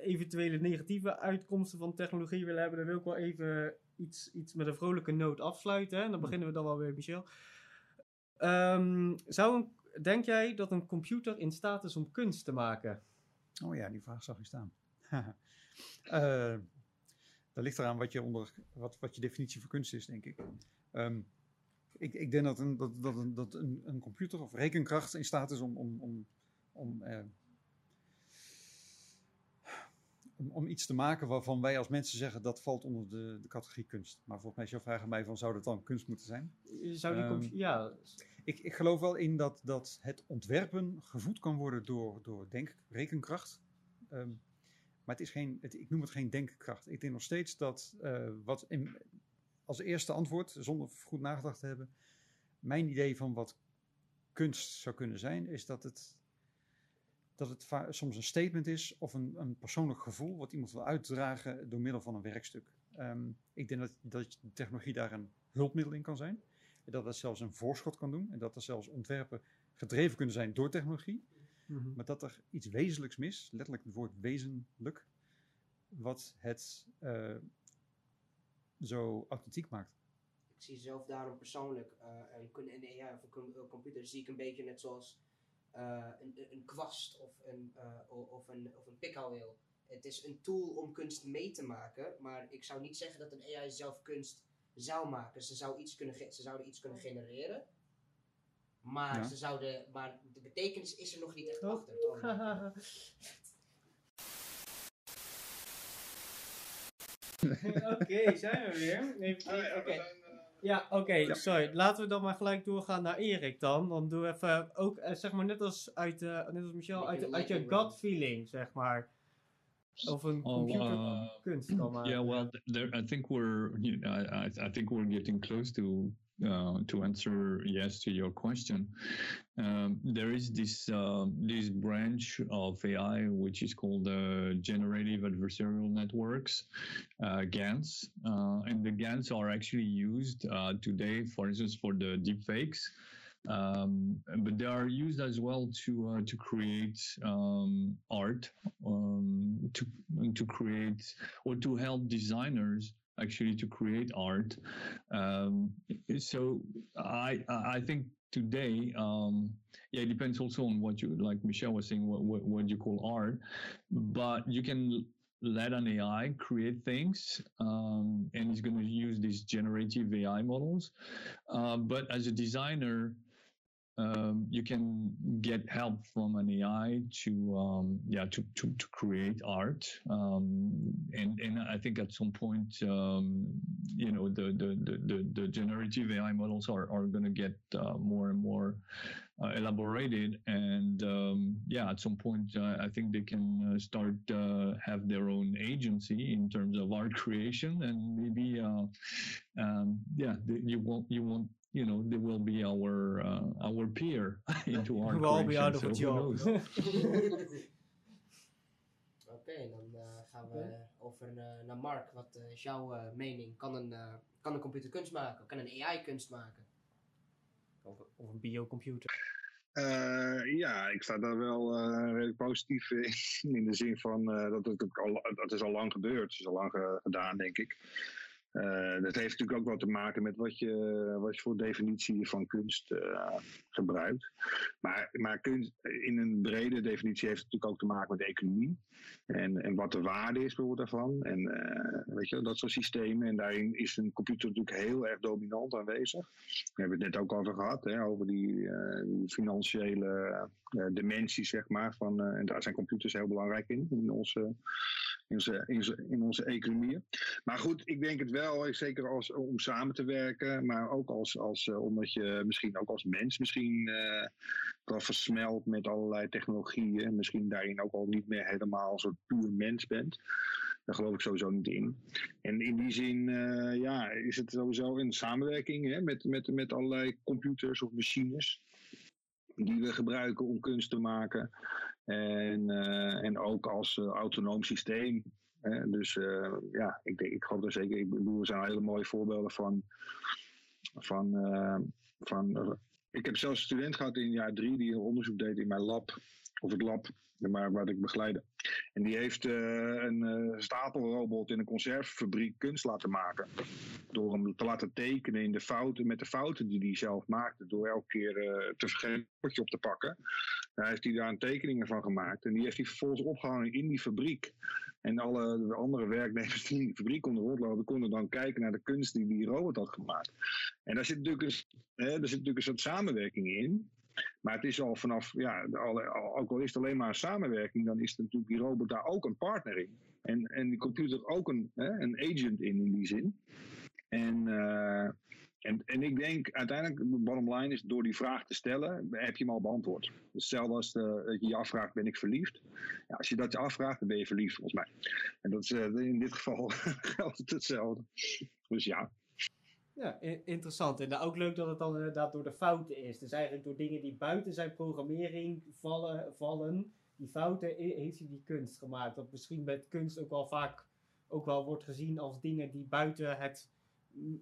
eventuele negatieve uitkomsten van technologie willen hebben. Dan wil ik wel even iets, iets met een vrolijke noot afsluiten. En dan beginnen we dan wel weer, Michel. Ehm, zou een, denk jij dat een computer in staat is om kunst te maken? Oh ja, die vraag zag ik staan. Eh dat ligt eraan wat je, onder, wat, wat je definitie van kunst is, denk ik. Ehm, ik, ik denk dat, een, dat, dat, een, dat een, een computer of rekenkracht in staat is om, om, om, om, eh, om, om iets te maken waarvan wij als mensen zeggen dat valt onder de, de categorie kunst. Maar volgens mij is jouw vraag aan mij van zou dat dan kunst moeten zijn? Zou die Ehm, ja, Ik, ik geloof wel in dat, dat het ontwerpen gevoed kan worden door, door denk, rekenkracht. Ehm, maar het is geen, het, ik noem het geen denkkracht. Ik denk nog steeds dat eh, wat in, als eerste antwoord, zonder goed nagedacht te hebben, mijn idee van wat kunst zou kunnen zijn, is dat het, dat het soms een statement is of een, een persoonlijk gevoel wat iemand wil uitdragen door middel van een werkstuk. Ehm, ik denk dat, dat de technologie daar een hulpmiddel in kan zijn. En dat het zelfs een voorschot kan doen. En dat er zelfs ontwerpen gedreven kunnen zijn door technologie. Mhm. Maar dat er iets wezenlijks mis, letterlijk het woord wezenlijk, wat het eh, zo authentiek maakt. Ik zie zelf daarom persoonlijk eh, een, kun- een AI of een computer zie ik een beetje net zoals eh, een, kwast of een, eh, o- of een, of een pikhouweel. Het is een tool om kunst mee te maken, maar ik zou niet zeggen dat een AI zelf kunst zou maken. Ze, zou iets kunnen ze zouden iets kunnen genereren, maar, Ja. ze zouden, maar de betekenis is er nog niet echt Oh. achter. Oh. Oké, zijn we weer. Even, ja, oké. eh, Ja, sorry. Laten we dan maar gelijk doorgaan naar Erik dan. Dan doe even ook, eh, zeg maar, net als, uit, eh, net als Michel, uit, uit je gut feeling, zeg maar. Of een Oh, computer uh, kunst kan maken. Yeah, well, th- there, I think we're, you know, I, I, I think we're getting close to uh, to answer yes to your question. Um, there is this uh, this branch of AI which is called uh, generative adversarial networks, uh, GANs, uh, and the GANs are actually used today, for instance, for the deepfakes. Um, but they are used as well to uh, to create um, art, um, to to create or to help designers actually to create art. Um, so I I think today um, yeah it depends also on what you like Michelle was saying what, what what you call art, but you can let an AI create things, um, and it's going to use these generative AI models. Uh, but as a designer, um, you can get help from an AI to um, yeah to, to, to create art. Um, and and I think at some point um, you know the the, the, the, generative AI models are, are going to get uh, more and more uh, elaborated. And um, yeah at some point uh, I think they can uh, start uh, have their own agency in terms of art creation. And maybe uh, um, yeah they, you won't you won't you know, they will be our uh, our peer into our We'll all be out of a job. Oké, dan eh, gaan we over eh, naar Mark. Wat is jouw mening? Kan een, kan een computer kunst maken? Kan een AI kunst maken? Of, of een biocomputer. Eh, ja, ik sta daar wel eh, redelijk positief in. In de zin van eh, dat het ook al, dat is al lang gebeurd. Het is al lang ge- gedaan, denk ik. Eh, dat heeft natuurlijk ook wat te maken met wat je, wat je voor definitie van kunst eh, gebruikt. Maar, maar kunst, in een brede definitie heeft natuurlijk ook te maken met de economie. En, en wat de waarde is bijvoorbeeld daarvan. En eh, weet je, dat soort systemen. En daarin is een computer natuurlijk heel erg dominant aanwezig. Daar hebben we het net ook over gehad. Hè, over die, financiële dimensies, zeg maar. Van, en daar zijn computers heel belangrijk in. In onze, in in in onze economieën. Maar goed, ik denk het wel, eh, zeker als, om samen te werken, maar ook als, als, eh, omdat je misschien ook als mens misschien eh wel versmelt met allerlei technologieën. En misschien daarin ook al niet meer helemaal soort puur mens bent. Daar geloof ik sowieso niet in. En in die zin eh, ja, is het sowieso een samenwerking hè, met, met, met allerlei computers of machines. Die we gebruiken om kunst te maken. En, eh, en ook als eh, autonoom systeem. Dus eh, ja, ik, denk, ik geloof er zeker. Ik bedoel, er zijn hele mooie voorbeelden van. van, van ik heb zelfs een student gehad in jaar drie die een onderzoek deed in mijn lab. Of het lab, maar wat ik begeleide. En die heeft een stapelrobot in een conservefabriek kunst laten maken. Door hem te laten tekenen in de fouten, met de fouten die hij zelf maakte. Door elke keer eh, te vergeten potje op te pakken. Daar heeft hij daar een tekeningen van gemaakt. En die heeft hij vervolgens opgehangen in die fabriek. En alle de andere werknemers die in die fabriek konden rondlopen, konden dan kijken naar de kunst die die robot had gemaakt. En daar zit natuurlijk een, hè, daar zit natuurlijk een soort samenwerking in. Maar het is al vanaf, ja, ook al is het alleen maar een samenwerking, dan is natuurlijk die robot daar ook een partner in. En, en die computer ook een, hè, een agent in, in die zin. En, eh, en, en ik denk uiteindelijk, de bottom line is, door die vraag te stellen, heb je hem al beantwoord. Dus hetzelfde als dat je je afvraagt, ben ik verliefd? Ja, als je dat je afvraagt, dan ben je verliefd volgens mij. En dat is, eh, in dit geval geldt het hetzelfde. Dus ja, Ja, interessant. En ook leuk dat het dan inderdaad door de fouten is. Dus eigenlijk door dingen die buiten zijn programmering vallen, vallen die fouten, heeft hij die kunst gemaakt. Dat misschien met kunst ook wel vaak ook wel wordt gezien als dingen die buiten het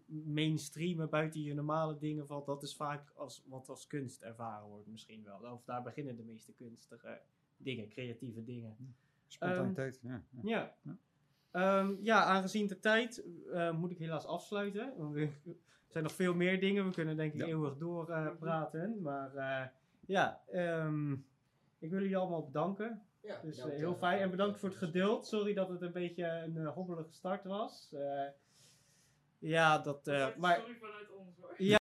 mainstreamen, buiten je normale dingen valt. Dat is vaak als, wat als kunst ervaren wordt misschien wel. Of daar beginnen de meeste kunstige dingen, creatieve dingen. Spontaniteit, ja. ja. Ja. Ja. Ehm, ja, aangezien de tijd eh, moet ik helaas afsluiten. Er zijn nog veel meer dingen. We kunnen denk ik Ja. eeuwig doorpraten. praten. maar eh, ja, ehm, ik wil jullie allemaal bedanken. Ja, Dus eh, heel fijn. En bedankt voor het geduld. Sorry dat het een beetje een hobbelige start was. Ja, dat... eh, maar Sorry vanuit ons hoor.